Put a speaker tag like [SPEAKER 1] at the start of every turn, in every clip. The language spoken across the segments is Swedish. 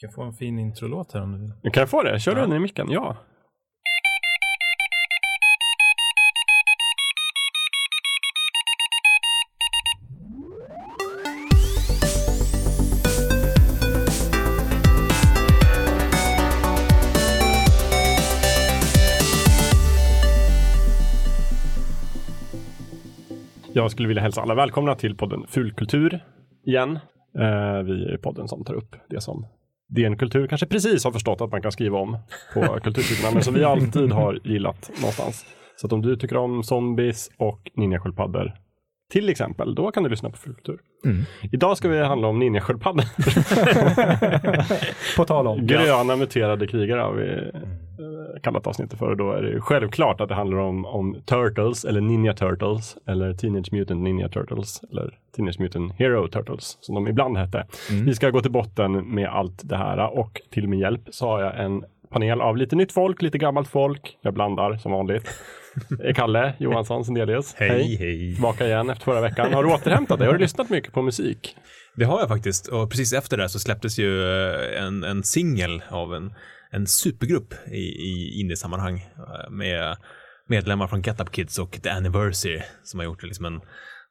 [SPEAKER 1] Du kan få en fin introlåt här om du vill.
[SPEAKER 2] Kan jag få det? Kör du
[SPEAKER 1] Ja.
[SPEAKER 2] den i micken? Ja. Jag skulle vilja hälsa alla välkomna till podden Fulkultur igen. Eh, vi är podden som tar upp det som DN Kultur kanske precis har förstått att man kan skriva om på kultursidorna, men som vi alltid har gillat någonstans. Så att om du tycker om zombies och ninjasköldpaddor till exempel, då kan du lyssna på Fulkultur. Idag ska vi handla om ninjasköldpaddor.
[SPEAKER 3] På tal om.
[SPEAKER 2] Gröna muterade krigare har vi eh, kallat avsnittet för. Då är det självklart att det handlar om, om Turtles eller Ninja Turtles eller Teenage Mutant Ninja Turtles eller Teenage Mutant Hero Turtles som de ibland hette. Vi ska gå till botten med allt det här och till min hjälp så har jag en panel av lite nytt folk, lite gammalt folk. Jag blandar som vanligt. Kalle Johansson Sendelius.
[SPEAKER 4] Hej, hej.
[SPEAKER 2] Tillbaka igen efter förra veckan. Har du återhämtat dig? Har du lyssnat mycket på musik?
[SPEAKER 4] Det har jag faktiskt. Och precis efter det så släpptes ju eh, en, en singel av en, en supergrupp i, i indie-sammanhang eh, med medlemmar från Get Up Kids och The Anniversary som har gjort det liksom en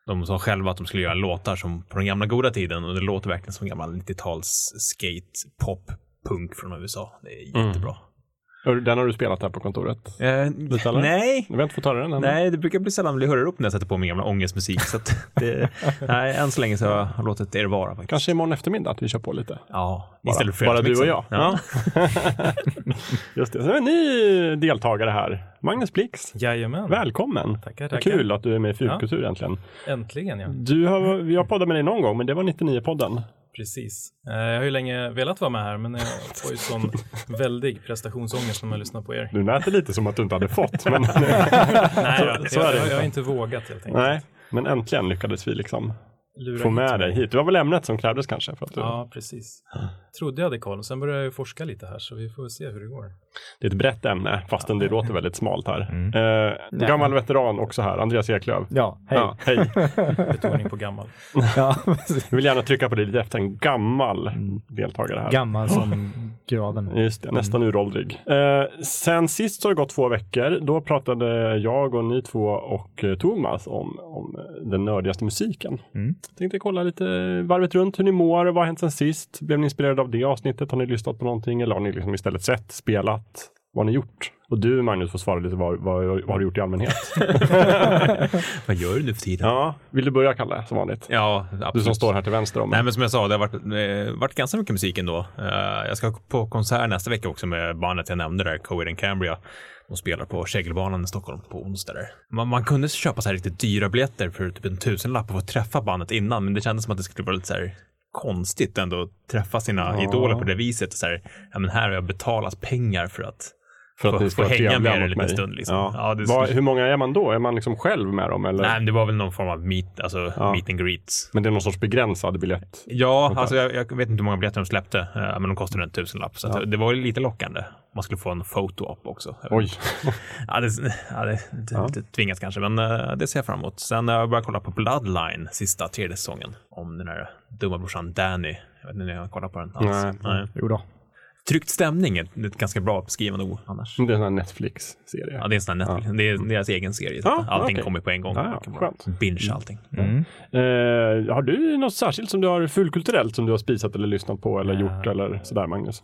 [SPEAKER 4] de sa själva att de skulle göra låtar som på den gamla goda tiden och det låter verkligen som gammal 90-tals skate, pop, punk från USA. Det är jättebra.
[SPEAKER 2] Hör- Den har du spelat här på kontoret?
[SPEAKER 4] Eh,
[SPEAKER 2] Lite, eller?
[SPEAKER 4] nej,
[SPEAKER 2] Vi har inte fått höra den än.
[SPEAKER 4] Nej, det brukar bli sällan bli hörde upp när jag sätter på min gamla ångestmusik. Så att det, nej, än så länge så har jag låtit er vara faktiskt.
[SPEAKER 2] Kanske imorgon eftermiddag att vi kör på lite.
[SPEAKER 4] Ja,
[SPEAKER 2] Bara,
[SPEAKER 4] istället för
[SPEAKER 2] bara du och jag.
[SPEAKER 4] Ja.
[SPEAKER 2] Just det. Så är en ny deltagare här. Magnus Blix.
[SPEAKER 1] Jajamän.
[SPEAKER 2] Välkommen.
[SPEAKER 1] Tackar, tackar.
[SPEAKER 2] Kul att du är med i Fulkultur äntligen.
[SPEAKER 1] Äntligen ja.
[SPEAKER 2] Du har, vi har poddat med dig någon gång, men det var 99-podden.
[SPEAKER 1] Precis. Eh, Jag har ju länge velat vara med här, men jag får ju sån väldig prestationsångest när man lyssnar på er.
[SPEAKER 2] Du lät lite som att du inte hade fått. Men,
[SPEAKER 1] Nej,
[SPEAKER 2] så, så är
[SPEAKER 1] jag,
[SPEAKER 2] det
[SPEAKER 1] jag, jag har
[SPEAKER 2] inte.
[SPEAKER 1] vågat helt enkelt.
[SPEAKER 2] Nej, men äntligen lyckades vi liksom
[SPEAKER 1] Lura
[SPEAKER 2] få med dig hit. Det var väl ämnet som krävdes kanske? För att du,
[SPEAKER 1] Ja, precis. Trodde jag hade koll. Sen började jag forska lite här, så vi får se hur det går.
[SPEAKER 2] Det är ett brett ämne, fastän det låter väldigt smalt här. Eh, gammal veteran också här, Andreas Eklöf.
[SPEAKER 3] Ja, hej.
[SPEAKER 2] Ja, hej.
[SPEAKER 1] Betoning på gammal.
[SPEAKER 3] Ja,
[SPEAKER 2] Jag vill gärna trycka på det lite efter en gammal deltagare här.
[SPEAKER 3] Gammal som graven.
[SPEAKER 2] Just det, nästan uråldrig. Eh, sen sist så har det gått två veckor. Då pratade jag och ni två och eh, Thomas om, om eh, den nördigaste musiken.
[SPEAKER 3] Mm.
[SPEAKER 2] Tänkte kolla lite varvet runt hur ni mår, vad har hänt sen sist? Blev ni inspirerade av det avsnittet? Har ni lyssnat på någonting eller har ni liksom istället sett, spelat? Vad har ni gjort? Och du Magnus får svara lite vad, vad, vad har du gjort i allmänhet?
[SPEAKER 4] Vad gör du nu för tiden?
[SPEAKER 2] ja, vill du börja Kalle som vanligt?
[SPEAKER 4] Ja, absolut.
[SPEAKER 2] Du som står här till vänster om mig.
[SPEAKER 4] Nej, men som jag sa, det har varit, eh, varit ganska mycket musik ändå. Eh, jag ska på konsert nästa vecka också med bandet jag nämnde där, Coed and Cambria. De spelar på Kägelbanan i Stockholm på onsdag. Man, man kunde köpa så här riktigt dyra biljetter för typ en tusenlapp och få träffa bandet innan, men det kändes som att det skulle vara lite så här konstigt ändå att träffa sina idoler på det viset. Så här, ja, men här har jag betalat pengar för att
[SPEAKER 2] för att
[SPEAKER 4] få-
[SPEAKER 2] ni ska
[SPEAKER 4] få
[SPEAKER 2] vara
[SPEAKER 4] hänga med er en
[SPEAKER 2] mig.
[SPEAKER 4] stund, liksom.
[SPEAKER 2] Ja.
[SPEAKER 4] Ja, det skulle-
[SPEAKER 2] hur många är man då? Är man liksom själv med dem? Eller?
[SPEAKER 4] Nej, det var väl någon form av meet, alltså
[SPEAKER 2] Ja.
[SPEAKER 4] meet and greets.
[SPEAKER 2] Men det är någon sorts begränsad biljett?
[SPEAKER 4] Ja, alltså jag, jag vet inte hur många biljetter de släppte, eh, men de kostade en tusenlapp. Så
[SPEAKER 2] Ja.
[SPEAKER 4] det var lite lockande. Man skulle få en foto-op också.
[SPEAKER 2] Oj.
[SPEAKER 4] Ja, det, ja, det, det, det tvingas kanske, men eh, det ser jag fram emot. Sen har jag börjat kolla på Bloodline, sista tredje säsongen, om den här dumma brorsan Danny. Jag vet inte om ni har kollat på den alls.
[SPEAKER 2] Nej.
[SPEAKER 4] Nej.
[SPEAKER 3] Jo då.
[SPEAKER 4] Tryckt stämning är ett ganska bra beskrivande ord annars.
[SPEAKER 2] Det är en sån här Netflix-serie.
[SPEAKER 4] Ja, det är en sån här Netflix. Det är deras egen serie. så
[SPEAKER 2] Ja,
[SPEAKER 4] att allting
[SPEAKER 2] okej.
[SPEAKER 4] kommer på en gång.
[SPEAKER 2] Ja, ja, skönt.
[SPEAKER 4] Binge allting.
[SPEAKER 3] Mm.
[SPEAKER 2] Eh, har du något särskilt som du har fullkulturellt som du har spisat eller lyssnat på eller
[SPEAKER 1] Ja.
[SPEAKER 2] gjort eller sådär Magnus?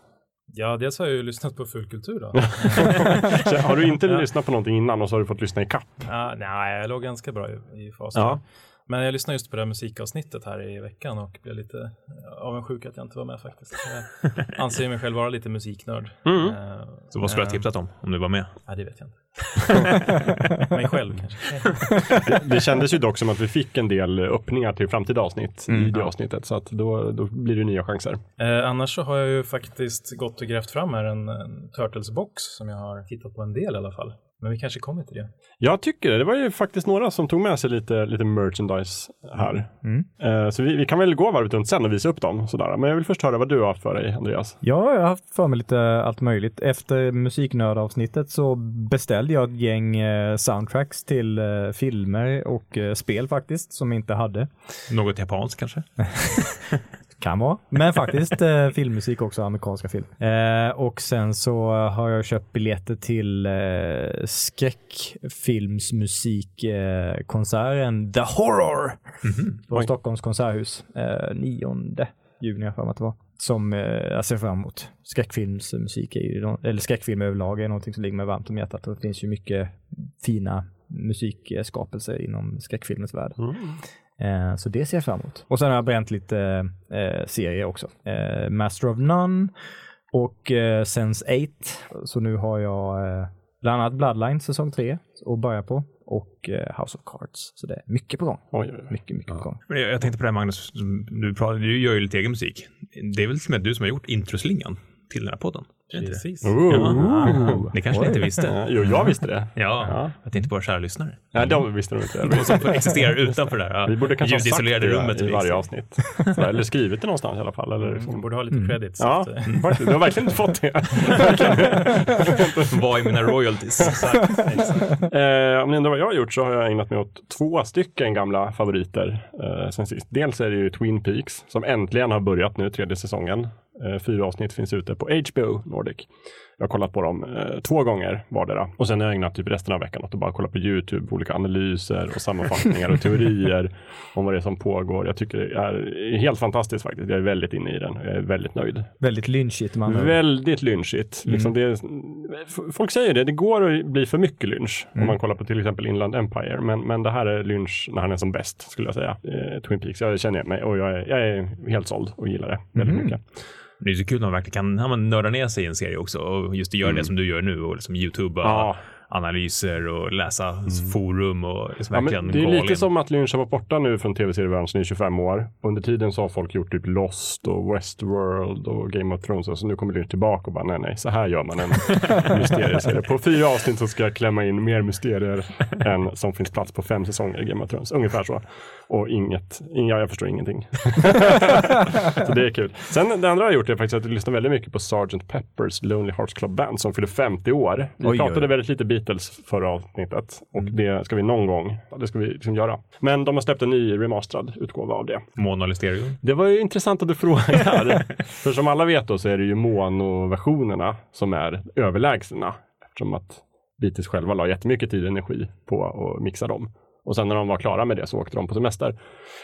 [SPEAKER 1] Ja, dels har jag ju lyssnat på Fullkultur då.
[SPEAKER 2] Har du inte
[SPEAKER 1] Ja.
[SPEAKER 2] lyssnat på någonting innan och så har du fått lyssna i kapp?
[SPEAKER 1] Ja, nej, jag låg ganska bra i, i fasen.
[SPEAKER 2] Ja.
[SPEAKER 1] Men jag lyssnade just på det här musikavsnittet här i veckan och blev lite eh, avundsjuk att jag inte var med faktiskt. Jag anser mig själv vara lite musiknörd.
[SPEAKER 2] Mm.
[SPEAKER 1] Eh,
[SPEAKER 4] Så vad skulle du ha
[SPEAKER 1] eh,
[SPEAKER 4] tipsat om, om du var med?
[SPEAKER 1] Ja, det vet jag inte. mig själv kanske.
[SPEAKER 2] Det kändes ju dock som att vi fick en del öppningar till framtida avsnitt i
[SPEAKER 3] Mm.
[SPEAKER 2] det avsnittet så att då, då blir det nya chanser.
[SPEAKER 1] Eh, annars så har jag ju faktiskt gått och grävt fram här en, en Turtles-box som jag har tittat på en del i alla fall. Men vi kanske kommer till det.
[SPEAKER 2] Jag tycker det. Det var ju faktiskt några som tog med sig lite, lite merchandise här.
[SPEAKER 3] Mm.
[SPEAKER 2] Eh, så vi, vi kan väl gå varvet runt sen och visa upp dem. Sådär. Men jag vill först höra vad du har haft för dig, Andreas.
[SPEAKER 3] Ja, jag har haft för mig lite allt möjligt. Efter musiknördavsnittet så beställde jag ett gäng eh, soundtracks till eh, filmer och eh, spel faktiskt, som jag inte hade.
[SPEAKER 4] Något japanskt kanske?
[SPEAKER 3] Kan vara. Men faktiskt eh, filmmusik också, amerikanska film. Eh, och sen så har jag köpt biljetter till eh, skräckfilmsmusikkonserten The Horror på
[SPEAKER 2] Oj.
[SPEAKER 3] Stockholms konserthus. Eh, 9 juni har jag för mig att det var. Som eh, jag ser fram emot. Skräckfilmsmusik, är ju, eller skräckfilm överlag är någonting som ligger mig varmt om hjärtat och det finns ju mycket fina musikskapelser inom skräckfilmens värld. Eh, så det ser jag fram emot. Och sen har jag bränt lite eh, serier också. Eh, Master of None och eh, Sense 8. Så nu har jag eh, bland annat Bloodline säsong 3 att börja på och eh, House of Cards. Så det är mycket på gång.
[SPEAKER 2] Oj, oj, oj.
[SPEAKER 3] Mycket, mycket på gång.
[SPEAKER 4] Men Jag jag tänkte på det här Magnus, du, pratar, du gör ju lite egen musik. Det är väl som att du som har gjort introslingan till den här podden?
[SPEAKER 1] Precis.
[SPEAKER 2] Ooh.
[SPEAKER 4] Ja, det kanske ni inte visste.
[SPEAKER 2] Jo, jag visste det.
[SPEAKER 4] Ja,
[SPEAKER 2] Ja.
[SPEAKER 4] jag tänkte på våra kära lyssnare.
[SPEAKER 2] Nej, de visste nog inte.
[SPEAKER 4] De som existerar utanför det här
[SPEAKER 2] Vi borde kanske ha sagt det
[SPEAKER 4] rummet.
[SPEAKER 2] i varje avsnitt. Så, eller skrivit det någonstans i alla fall. Eller
[SPEAKER 1] De
[SPEAKER 2] liksom.
[SPEAKER 1] borde ha lite credit. så
[SPEAKER 2] Ja,
[SPEAKER 1] att, eh,
[SPEAKER 2] faktiskt. Du har verkligen inte fått det.
[SPEAKER 4] Vad är mina royalties?
[SPEAKER 2] Eh, om ni undrar vad jag har gjort så har jag ägnat mig åt två stycken gamla favoriter eh, sen sist. Dels är det ju Twin Peaks som äntligen har börjat nu, tredje säsongen. Eh, fyra avsnitt finns ute på HBO Nordic. Jag har kollat på dem eh, två gånger vardera. Och sen har jag ägnat typ resten av veckan åt att bara kolla på YouTube, på olika analyser och sammanfattningar och teorier om vad det är som pågår. Jag tycker det är helt fantastiskt faktiskt. Jag är väldigt inne i den. Jag är väldigt nöjd.
[SPEAKER 3] Väldigt lynchigt man.
[SPEAKER 2] Väldigt lynchigt. Liksom det folk säger det, det går att bli för mycket lynch om man kollar på till exempel Inland Empire. Men, men det här är lynch när han är som bäst skulle jag säga. Eh, Twin Peaks, jag känner mig och jag är, jag är helt såld och gillar det väldigt mycket.
[SPEAKER 4] Det är så kul när man verkligen kan man nörda ner sig i en serie också och just göra det som du gör nu och liksom YouTube
[SPEAKER 2] Ja.
[SPEAKER 4] Analyser och läsa forum och liksom
[SPEAKER 2] Ja,
[SPEAKER 4] verkligen
[SPEAKER 2] det är lite
[SPEAKER 4] in.
[SPEAKER 2] som att Lynch har varit borta nu från tv-seriebranschen i 25 år. Under tiden så har folk gjort typ Lost och Westworld och Game of Thrones. Så nu kommer Lynch tillbaka och bara nej, nej, så här gör man en mysterieserie. På fyra avsnitt så ska jag klämma in mer mysterier än som finns plats på fem säsonger i Game of Thrones. Ungefär så. Och inget, inga, jag förstår ingenting. så det är kul. Sen det andra jag har gjort är faktiskt att jag lyssnar väldigt mycket på Sgt. Peppers Lonely Hearts Club Band som fyller 50 år. Vi pratade
[SPEAKER 3] oj.
[SPEAKER 2] väldigt lite Beatles förra avsnittet och det ska vi någon gång, det ska vi liksom göra. Men de har släppt en ny remasterad utgåva av det.
[SPEAKER 4] Mono eller stereo.
[SPEAKER 2] Det var ju intressant att du frågar. För som alla vet då så är det ju mono-versionerna som är överlägsna. Eftersom att Beatles själva la jättemycket tid och energi på att mixa dem. Och sen när de var klara med det så åkte de på semester.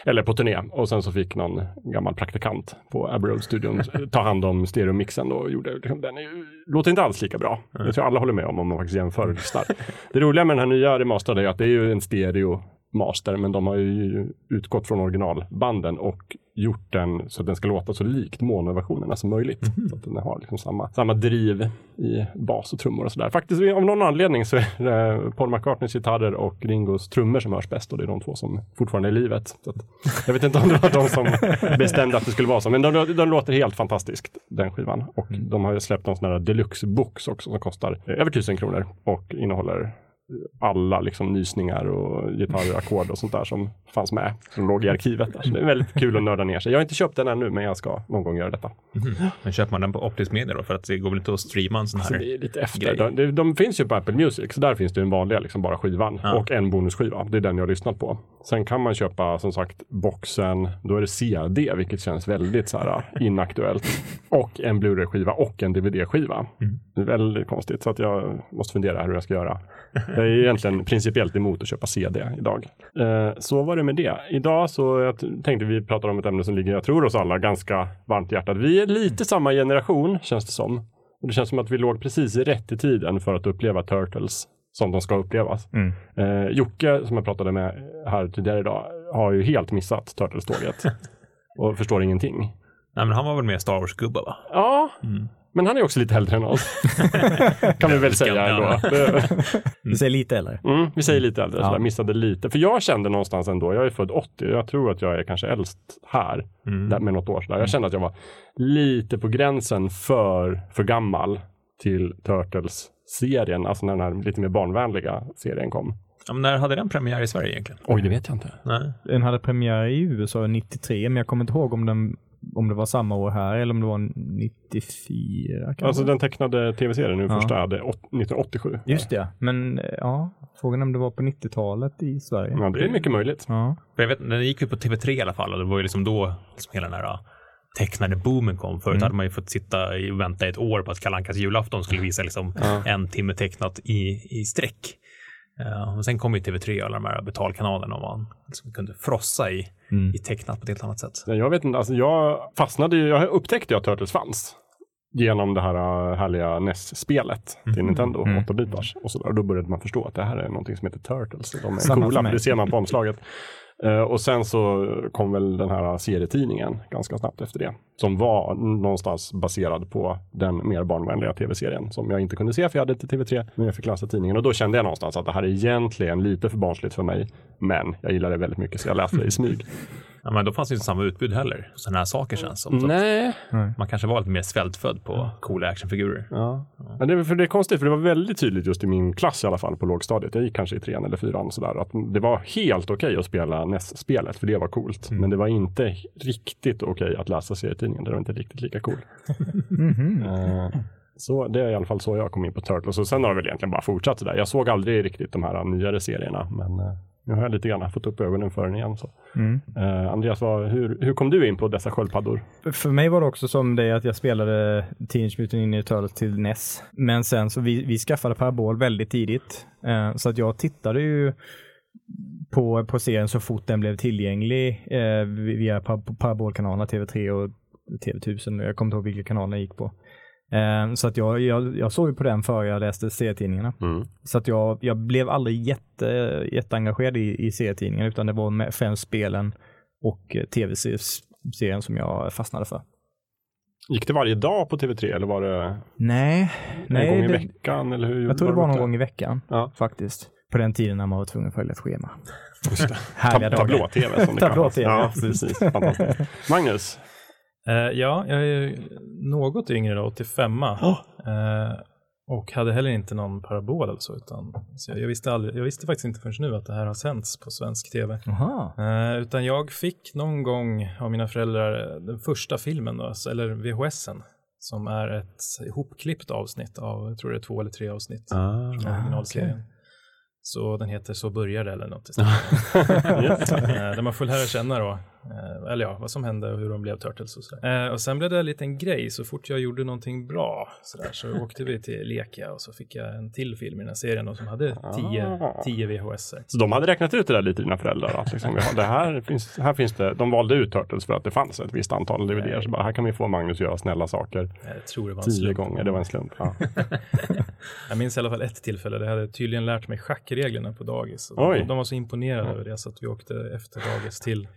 [SPEAKER 2] Eller på turné. Och sen så fick någon gammal praktikant på Abbey Road-studion ta hand om stereomixen och gjorde liksom, den är, låter inte alls lika bra. Jag tror alla håller med om om man faktiskt jämför och lyssnar. Det roliga med den här nya remasterade är att det är ju en stereo master, men de har ju utgått från originalbanden och gjort den så att den ska låta så likt monoversionerna som möjligt. Så att den har liksom samma, samma driv i bas och trummor och sådär. Faktiskt av någon anledning så är det Paul McCartneys gitarrer och Ringos trummor som hörs bäst och det är de två som fortfarande är i livet. Så att, jag vet inte om det var de som bestämde att det skulle vara så, men de, de låter helt fantastiskt den skivan. Och de har ju släppt en sån här deluxe box också som kostar över tusen kronor och innehåller alla liksom nysningar och gitarrer, ackord och sånt där som fanns med, som låg i arkivet. Där. Så det är väldigt kul att nörda ner sig. Jag har inte köpt den ännu, men jag ska någon gång göra detta.
[SPEAKER 4] Men köper man den på optisk media då? För att det går väl inte att streama en sån
[SPEAKER 2] Så
[SPEAKER 4] här?
[SPEAKER 2] det är lite efter. De, de, de finns ju på Apple Music, så där finns det en vanliga, liksom bara skivan
[SPEAKER 4] Ja.
[SPEAKER 2] och en bonusskiva. Det är den jag har lyssnat på. Sen kan man köpa, som sagt, boxen. Då är det CD, vilket känns väldigt så här inaktuellt. Och en Blu-ray-skiva och en DVD-skiva. Det är väldigt konstigt, så att jag måste fundera hur jag ska göra. Jag är egentligen principiellt emot att köpa CD idag. Eh, så var det med det. Idag så jag tänkte vi prata om ett ämne som ligger, jag tror oss alla, ganska varmt i hjärtat. Vi är lite samma generation, känns det som. Och det känns som att vi låg precis rätt i tiden för att uppleva Turtles som de ska upplevas.
[SPEAKER 3] Mm.
[SPEAKER 2] Eh, Jocke, som jag pratade med här tidigare idag, har ju helt missat Turtles-tåget. och förstår ingenting.
[SPEAKER 4] Nej, men han var väl mer Star Wars-gubbe va?
[SPEAKER 2] Ja, men han är också lite äldre än oss. kan vi väl säga ändå.
[SPEAKER 3] Du säger lite eller?
[SPEAKER 2] Mm, vi säger lite äldre,
[SPEAKER 3] Ja.
[SPEAKER 2] så jag missade lite. För jag kände någonstans ändå, jag är född 80, jag tror att jag är kanske äldst här,
[SPEAKER 4] Mm.
[SPEAKER 2] där med något år sådär. Jag kände att jag var lite på gränsen för, för gammal till Turtles-serien, alltså när den här lite mer barnvänliga serien kom.
[SPEAKER 4] Ja, men när hade den premiär i Sverige egentligen?
[SPEAKER 2] Oj, det vet jag inte.
[SPEAKER 4] Nej.
[SPEAKER 3] Den hade premiär i USA 93, men jag kommer inte ihåg om, den, om det var samma år här eller om det var 94. Kanske.
[SPEAKER 2] Alltså den tecknade tv-serien nu
[SPEAKER 3] Ja.
[SPEAKER 2] första hade åt- 1987.
[SPEAKER 3] Just det, men eh, ja, frågan är om det var på 90-talet i Sverige.
[SPEAKER 2] Ja, det är mycket möjligt.
[SPEAKER 3] Ja.
[SPEAKER 4] Jag vet, den gick ju på TV3 i alla fall och det var ju liksom då liksom hela den här tecknade boomen kom. Förut
[SPEAKER 3] Mm.
[SPEAKER 4] hade man ju fått sitta och vänta ett år på att Kalle Ankas julafton skulle visa liksom en timme tecknat i, i sträck. Uh, och sen kom ju TV3 och alla de här betalkanalerna och man liksom kunde frossa i,
[SPEAKER 3] Mm.
[SPEAKER 4] i tecknat på ett helt annat sätt.
[SPEAKER 2] Ja, Jag vet inte, alltså jag fastnade ju, jag upptäckte ju att Turtles fanns. Genom det här äh, härliga NES-spelet till Nintendo,
[SPEAKER 3] Mm.
[SPEAKER 2] 8-bitars. Och så där. Då började man förstå att det här är någonting som heter Turtles. De är
[SPEAKER 3] Samma
[SPEAKER 2] coola, det ser man på omslaget. Eh, och sen så kom väl den här serietidningen ganska snabbt efter det. Som var någonstans baserad på den mer barnvänliga tv-serien. Som jag inte kunde se för jag hade inte TV3. Men jag fick läsa tidningen och då kände jag någonstans att det här är egentligen lite för barnsligt för mig. Men jag gillar det väldigt mycket så jag läste det i smyg.
[SPEAKER 4] Ja, men då fanns det inte samma utbud heller. Sådana här saker känns som. Så
[SPEAKER 2] Nej,
[SPEAKER 4] Man kanske var lite mer svältfödd på coola actionfigurer.
[SPEAKER 2] Ja. Men det, för det är konstigt, för det var väldigt tydligt just i min klass i alla fall på lågstadiet. Jag gick kanske i trean eller fyran sådär. Att det var helt okej att spela NES-spelet, för det var coolt. Men det var inte riktigt okej att läsa serietidningen. Det var inte riktigt lika cool.
[SPEAKER 3] Mhm.
[SPEAKER 2] Eh, så det är i alla fall så jag kom in på Turtles. Och sen har det väl egentligen bara fortsatt sådär. Jag såg aldrig riktigt de här nyare serierna. Men eh, nu har jag lite grann fått upp ögonen för den igen. Så.
[SPEAKER 3] Mm.
[SPEAKER 2] Eh, Andreas, vad, hur, hur kom du in på dessa sköldpaddor?
[SPEAKER 3] För mig var det också som det att jag spelade Teenage Mutant Ninja Turtles till NES. Men sen så vi, vi skaffade Parabol väldigt tidigt. Eh, så att jag tittade ju på, på serien så fort den blev tillgänglig eh, via par, parabolkanalerna TV3 och TV1000. Jag kommer inte ihåg vilka kanaler jag gick på. Eh, så att jag, jag, jag såg ju på den före jag läste serietidningarna.
[SPEAKER 2] Mm.
[SPEAKER 3] Så att jag, jag blev aldrig jätte, jätteengagerad i, i serietidningen utan det var med främst spelen och eh, tv-serien som jag fastnade för.
[SPEAKER 2] Gick det varje dag på TV3 eller var det
[SPEAKER 3] Nej,
[SPEAKER 2] en gång
[SPEAKER 3] nej
[SPEAKER 2] i
[SPEAKER 3] det,
[SPEAKER 2] veckan? Eller hur
[SPEAKER 3] jag tror det var någon gång i veckan
[SPEAKER 2] Ja.
[SPEAKER 3] faktiskt. På den tiden när man var tvungen att följa ett schema.
[SPEAKER 2] Just det.
[SPEAKER 3] Härliga
[SPEAKER 2] Tab-
[SPEAKER 3] dagar.
[SPEAKER 2] Tablå-tv som det
[SPEAKER 3] Tablå-tv, ja.
[SPEAKER 2] precis. Fantastiskt. Magnus,
[SPEAKER 1] ja, jag är något yngre då, 85 eh, Och hade heller inte någon parabol eller så, utan så jag, visste aldrig, jag visste faktiskt inte förrän nu att det här har sänts på svensk tv.
[SPEAKER 3] Jaha.
[SPEAKER 1] Eh, utan jag fick någon gång av mina föräldrar eh, den första filmen, då, eller VHSen, som är ett ihopklippt avsnitt av, jag tror det är två eller tre avsnitt från originalserien. Så den heter Så börjar det eller något. Eh, där man får lära känna då, eh, eller ja, vad som hände och hur de blev Turtles och sådär. Eh, och sen blev det en liten grej, så fort jag gjorde någonting bra sådär, så åkte vi till Lekia och så fick jag en till film i den här serien då, som hade 10
[SPEAKER 2] Ah.
[SPEAKER 1] 10 VHS-er.
[SPEAKER 2] så de hade räknat ut det där lite, dina föräldrar. Att liksom, har, det här finns, här finns det, de valde ut Turtles för att det fanns ett visst antal DVD. Så bara, här kan vi få Magnus göra snälla saker
[SPEAKER 1] Jag tror det var en
[SPEAKER 2] tio
[SPEAKER 1] slump.
[SPEAKER 2] gånger. Det var en slump. Ja.
[SPEAKER 1] Jag minns i alla fall ett tillfälle, där jag hade tydligen lärt mig schackreglerna på dagis. Och. De, de var så imponerade över det så att vi åkte efter dagis till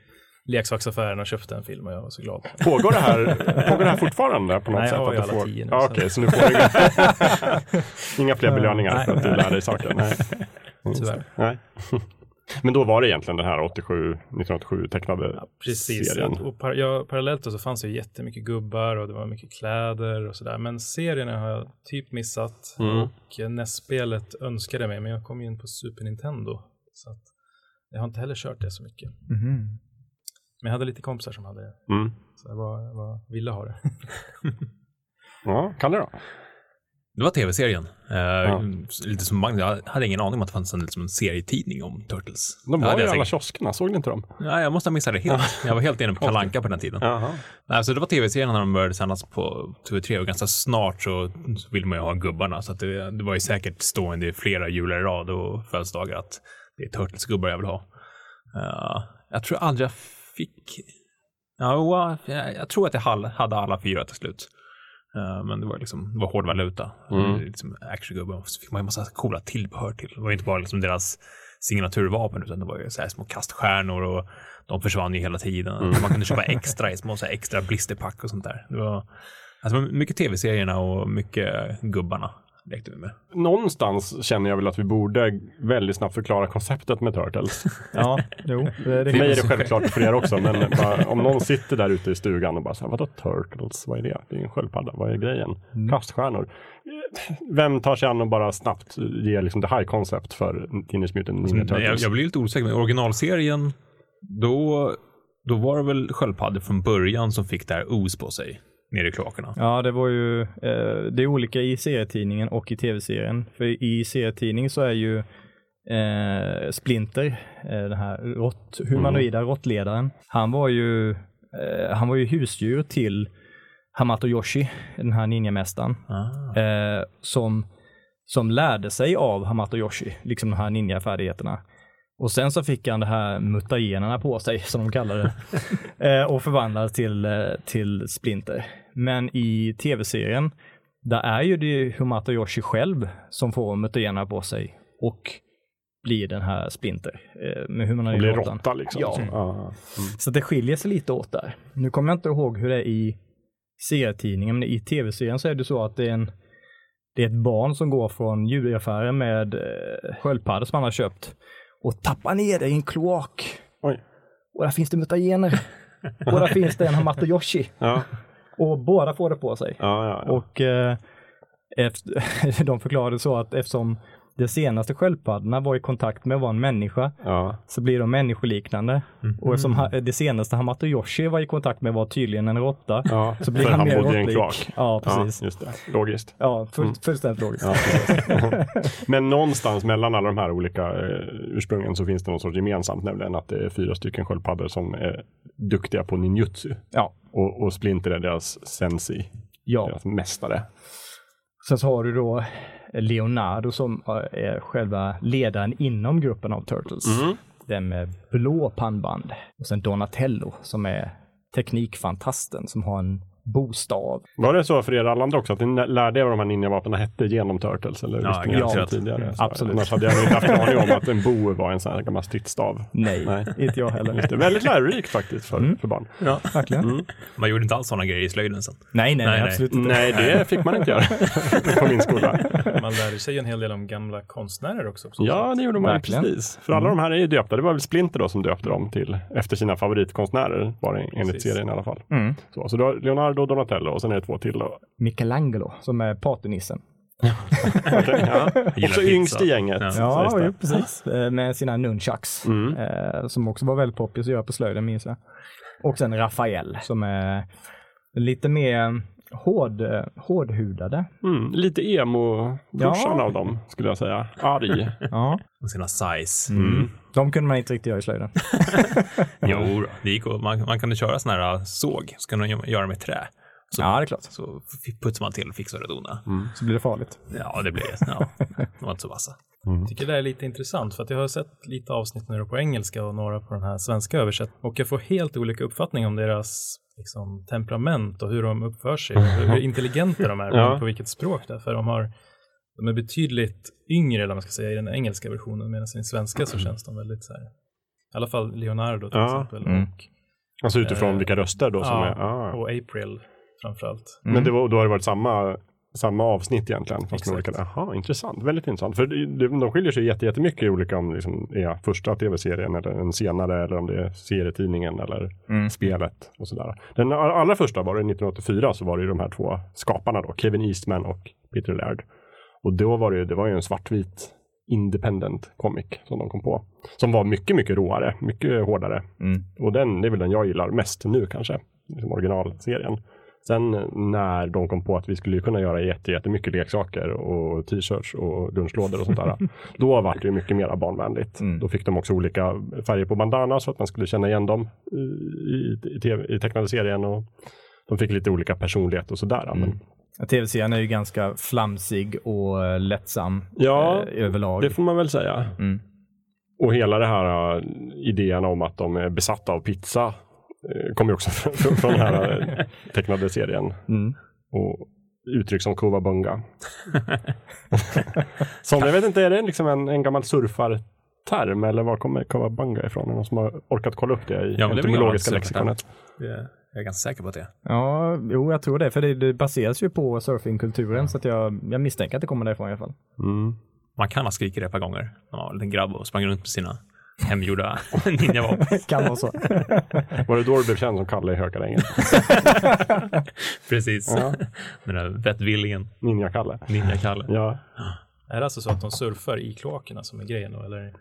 [SPEAKER 1] leksaksaffären och köpte en film och jag var så glad.
[SPEAKER 2] Pågår, det här, pågår det här fortfarande på något
[SPEAKER 1] Nej, jag
[SPEAKER 2] sätt?
[SPEAKER 1] har ju
[SPEAKER 2] att du
[SPEAKER 1] alla
[SPEAKER 2] får...
[SPEAKER 1] tio nu,
[SPEAKER 2] ja,
[SPEAKER 1] så-
[SPEAKER 2] Okej, så nu får du inga, inga fler belöningar
[SPEAKER 1] Nej.
[SPEAKER 2] för att du lär dig saker? Nej.
[SPEAKER 1] Tyvärr.
[SPEAKER 2] Nej. Men då var det egentligen den här 87, 1987 tecknade
[SPEAKER 1] Precis,
[SPEAKER 2] serien.
[SPEAKER 1] och, par, ja, parallellt då så fanns det ju jättemycket gubbar och det var mycket kläder och sådär. Men serierna har jag typ missat
[SPEAKER 2] Mm.
[SPEAKER 1] och NES-spelet önskade mig, men jag kom ju in på Super Nintendo. Så att jag har inte heller kört det så mycket.
[SPEAKER 3] Mhm.
[SPEAKER 1] Men jag hade lite kompisar som hade det,
[SPEAKER 2] Mm.
[SPEAKER 1] så jag var, jag var, ville ha det.
[SPEAKER 2] Ja, kan det då?
[SPEAKER 4] Det var tv-serien. Eh, Lite som Magnus, jag hade ingen aning om att det fanns en, liksom en serietidning om Turtles.
[SPEAKER 2] De
[SPEAKER 4] Ja,
[SPEAKER 2] var ju
[SPEAKER 4] är
[SPEAKER 2] alla
[SPEAKER 4] säkert-
[SPEAKER 2] kioskerna, såg ni inte dem?
[SPEAKER 4] Ja, jag måste ha missat det helt. Jag var helt inne på Kalle Anka på den tiden.
[SPEAKER 2] Jaha.
[SPEAKER 4] Alltså det var tv-serien när de började sändas på TV3 och ganska snart så ville man ju ha gubbarna. Så att det, det var ju säkert stående i flera jular i rad och födelsedagar att det är Turtles-gubbar jag vill ha. Eh, jag tror aldrig jag fick... Ja, jag, tror att jag hade alla fyra till slut. Eh, men det var liksom det var hård valuta.
[SPEAKER 2] Mm.
[SPEAKER 4] Liksom så fick man ju massa coola tillbehör till. Det var inte bara liksom deras signaturvapen utan det var ju så här små kaststjärnor och de försvann ju hela tiden.
[SPEAKER 2] Mm.
[SPEAKER 4] Man kunde köpa extra i små så extra blisterpack och sånt där. Det var, alltså, mycket tv-serierna och mycket gubbarna lekte vi med.
[SPEAKER 2] Någonstans känner jag väl att vi borde väldigt snabbt förklara konceptet med Turtles.
[SPEAKER 3] Ja, jo. Det, det
[SPEAKER 2] För mig är det självklart för er också, men bara, om någon sitter där ute i stugan och bara så här, vadå Turtles, vad är det? Det är en sköldpadda, vad är grejen?
[SPEAKER 3] Mm.
[SPEAKER 2] Kaststjärnor. Vem tar sig an och bara snabbt ge liksom det high concept för Teenage Mutant Ninja
[SPEAKER 4] jag,
[SPEAKER 2] Turtles?
[SPEAKER 4] jag blir lite osäker, men originalserien, då, då var det väl sköldpaddor från början som fick det här os på sig nere i kloakerna.
[SPEAKER 3] Ja, det var ju, eh, det är olika i serietidningen och i tv-serien. För i serietidningen så är ju eh, Splinter, eh, den här rått, humanoida råttledaren, han var ju Eh, han var ju husdjur till Hamato Yoshi, den här ninjamästaren,
[SPEAKER 4] Ah.
[SPEAKER 3] eh, som, som lärde sig av Hamato Yoshi, liksom de här ninjafärdigheterna. Och sen så fick han det här mutagenerna på sig, som de kallar det, eh, och förvandlades till, eh, till Splinter. Men i tv-serien, där är ju det Hamato Yoshi själv som får mutagenerna på sig och blir den här Splinter. Eh, med hur man har
[SPEAKER 2] Det blir råtta liksom.
[SPEAKER 3] Ja.
[SPEAKER 2] Så, ja.
[SPEAKER 3] Så det skiljer sig lite åt där. Nu kommer jag inte ihåg hur det är i serietidningen, men i tv-serien så är det så att det är en det är ett barn som går från djuraffären med eh, sköldpaddor som han har köpt och tappar ner det i en kloak.
[SPEAKER 2] Oj.
[SPEAKER 3] Och där finns det mutagener. och där finns det en Hamato Yoshi.
[SPEAKER 2] Ja.
[SPEAKER 3] Och båda får det på sig.
[SPEAKER 2] Ja, ja.
[SPEAKER 3] Och eh, efter, de förklarade så att eftersom de senaste sköldpaddorna var i kontakt med att vara en människa
[SPEAKER 2] ja.
[SPEAKER 3] så blir de människoliknande. Och som det senaste Hamato Yoshi var i kontakt med var tydligen en råtta.
[SPEAKER 2] ja.
[SPEAKER 3] Så blir
[SPEAKER 2] För
[SPEAKER 3] han,
[SPEAKER 2] han
[SPEAKER 3] mer råttlik. Ja, precis.
[SPEAKER 2] Ja, just det. Logiskt.
[SPEAKER 3] Ja, full, fullständigt logiskt.
[SPEAKER 2] Men någonstans mellan alla de här olika eh, ursprungen så finns det något sorts gemensamt, nämligen att det är fyra stycken sköldpaddor som är duktiga på ninjutsu.
[SPEAKER 3] Ja.
[SPEAKER 2] Och, och Splinter är deras sensei,
[SPEAKER 3] ja.
[SPEAKER 2] deras mästare.
[SPEAKER 3] Sen så har du då Leonardo som är själva ledaren inom gruppen av Turtles.
[SPEAKER 2] Mm.
[SPEAKER 3] Den med blå pannband. Och sen Donatello som är teknikfantasten som har en bostav.
[SPEAKER 2] Var det så för er alla andra också, att ni lärde er vad de här ninjavapnen hette genom Turtles? Eller
[SPEAKER 4] Ja,
[SPEAKER 3] ja,
[SPEAKER 2] tidigare? Så,
[SPEAKER 3] absolut.
[SPEAKER 2] Annars hade jag inte haft en aning om att en bo var en sån här gammal stridsstav.
[SPEAKER 3] Nej,
[SPEAKER 2] Nej.
[SPEAKER 3] inte jag heller.
[SPEAKER 2] Det är väldigt lärorikt faktiskt för,
[SPEAKER 3] Mm.
[SPEAKER 2] för barn.
[SPEAKER 4] Ja.
[SPEAKER 3] Verkligen.
[SPEAKER 4] Man gjorde inte alls sådana grejer i slöjden sen.
[SPEAKER 3] Nej, nej, nej,
[SPEAKER 4] Nej, nej.
[SPEAKER 3] absolut inte.
[SPEAKER 2] Nej, det fick man inte göra på min skola.
[SPEAKER 1] Man lärde sig en hel del om gamla konstnärer också.
[SPEAKER 2] Ja, det gjorde man
[SPEAKER 3] Verkligen.
[SPEAKER 2] precis. För alla de här är ju döpta. Det var väl Splinter då som döpte dem till efter sina favoritkonstnärer, var det enligt
[SPEAKER 1] Precis.
[SPEAKER 2] serien i alla fall.
[SPEAKER 3] Mm.
[SPEAKER 2] Så, så du har Leonardo och Donatello och sen är det två till då.
[SPEAKER 3] Michelangelo som är partynissen.
[SPEAKER 2] Okej, ja. Också yngst i gänget.
[SPEAKER 4] Ja.
[SPEAKER 3] jo, precis. Eh, Med sina nunchucks.
[SPEAKER 2] Mm.
[SPEAKER 3] Eh, som också var väldigt poppis att göra på slöjden minns jag. Och sen Rafael som är lite mer hård, eh, hårdhudade.
[SPEAKER 2] Mm. Lite emo-brorsan
[SPEAKER 3] Ja.
[SPEAKER 2] av dem, skulle jag säga. Arg.
[SPEAKER 3] Ja.
[SPEAKER 4] Och sina size.
[SPEAKER 2] Mm.
[SPEAKER 3] De kunde man inte riktigt göra i slöjden.
[SPEAKER 4] Jo, det gick, man, man kunde köra sån här såg, så kunde man göra med trä. Så,
[SPEAKER 3] Ja, det är klart.
[SPEAKER 4] så putsar man till och fixar och donar.
[SPEAKER 3] Så blir det farligt.
[SPEAKER 4] Ja, det blir ja, de var inte så vassa.
[SPEAKER 1] Jag tycker det är lite intressant för att jag har sett lite avsnitt nu på engelska och några på den här svenska översättningen och jag får helt olika uppfattning om deras liksom, temperament och hur de uppför sig och hur intelligenta de är
[SPEAKER 2] Ja.
[SPEAKER 1] på vilket språk det är. För de har de är betydligt yngre, eller man ska säga, i den engelska versionen medan i den svenska så känns de väldigt så här, i alla fall Leonardo till
[SPEAKER 2] Ja.
[SPEAKER 1] exempel
[SPEAKER 3] Mm.
[SPEAKER 1] och,
[SPEAKER 2] Alltså utifrån
[SPEAKER 1] Eh,
[SPEAKER 2] vilka röster då som
[SPEAKER 1] ja,
[SPEAKER 2] är... Ah.
[SPEAKER 1] och April framförallt.
[SPEAKER 2] Men det var, då har det varit samma, samma avsnitt egentligen. Fast
[SPEAKER 1] Exakt.
[SPEAKER 2] olika, Jaha, intressant. Väldigt intressant. För det- det- de skiljer sig jätte- jättemycket i olika om liksom är första tv-serien eller en senare eller om det är serietidningen eller
[SPEAKER 3] Mm.
[SPEAKER 2] spelet och sådär. Den all- allra första var det 1984 så var det ju de här två skaparna då, Kevin Eastman och Peter Laird. Och då var det det var ju en svartvit independent comic som de kom på. Som var mycket, mycket råare, mycket hårdare.
[SPEAKER 3] Mm.
[SPEAKER 2] Och den, det är väl den jag gillar mest nu kanske, liksom originalserien. Sen när de kom på att vi skulle kunna göra jätte, jättemycket leksaker och t-shirts och lunchlådor och sånt där. då var det mycket mer barnvänligt.
[SPEAKER 3] Mm.
[SPEAKER 2] Då fick de också olika färger på bandana så att man skulle känna igen dem i, i, i, TV, i tecknade serien. Och de fick lite olika personlighet och sådär.
[SPEAKER 3] Ja, Tv-serien är ju ganska flamsig och eh, lättsam
[SPEAKER 2] Ja,
[SPEAKER 3] eh, överlag.
[SPEAKER 2] det får man väl säga.
[SPEAKER 3] Mm.
[SPEAKER 2] Och hela det här uh, idén om att de är besatta av pizza kommer ju också från, från den här uh, tecknade serien.
[SPEAKER 3] Mm.
[SPEAKER 2] och uttryck som Kovabunga. som jag vet inte, är det liksom en, en gammal surfarterm eller var kommer Kovabunga ifrån? Någon som har orkat kolla upp det i
[SPEAKER 4] Ja, gammalt
[SPEAKER 2] lexikonet?
[SPEAKER 4] Det- Jag är ganska säker på att det.
[SPEAKER 3] Ja, jo, jag tror det. För det, det baseras ju på surfingkulturen så att jag, jag misstänker att det kommer därifrån i alla fall.
[SPEAKER 2] Mm.
[SPEAKER 4] Man kan ha skrikit det ett par gånger. Ja, en liten grabb och sprang runt med sina hemgjorda ninjavapen.
[SPEAKER 3] kan vara så.
[SPEAKER 2] Var det då du blev känd som Kalle i Hökarängen?
[SPEAKER 4] Precis.
[SPEAKER 2] Ja.
[SPEAKER 4] Den där vettvillingen,
[SPEAKER 2] Ninja-Kalle.
[SPEAKER 4] ninja-Kalle.
[SPEAKER 2] Ja.
[SPEAKER 1] Är det alltså så att de surfar i kloakerna som är grejen då, eller?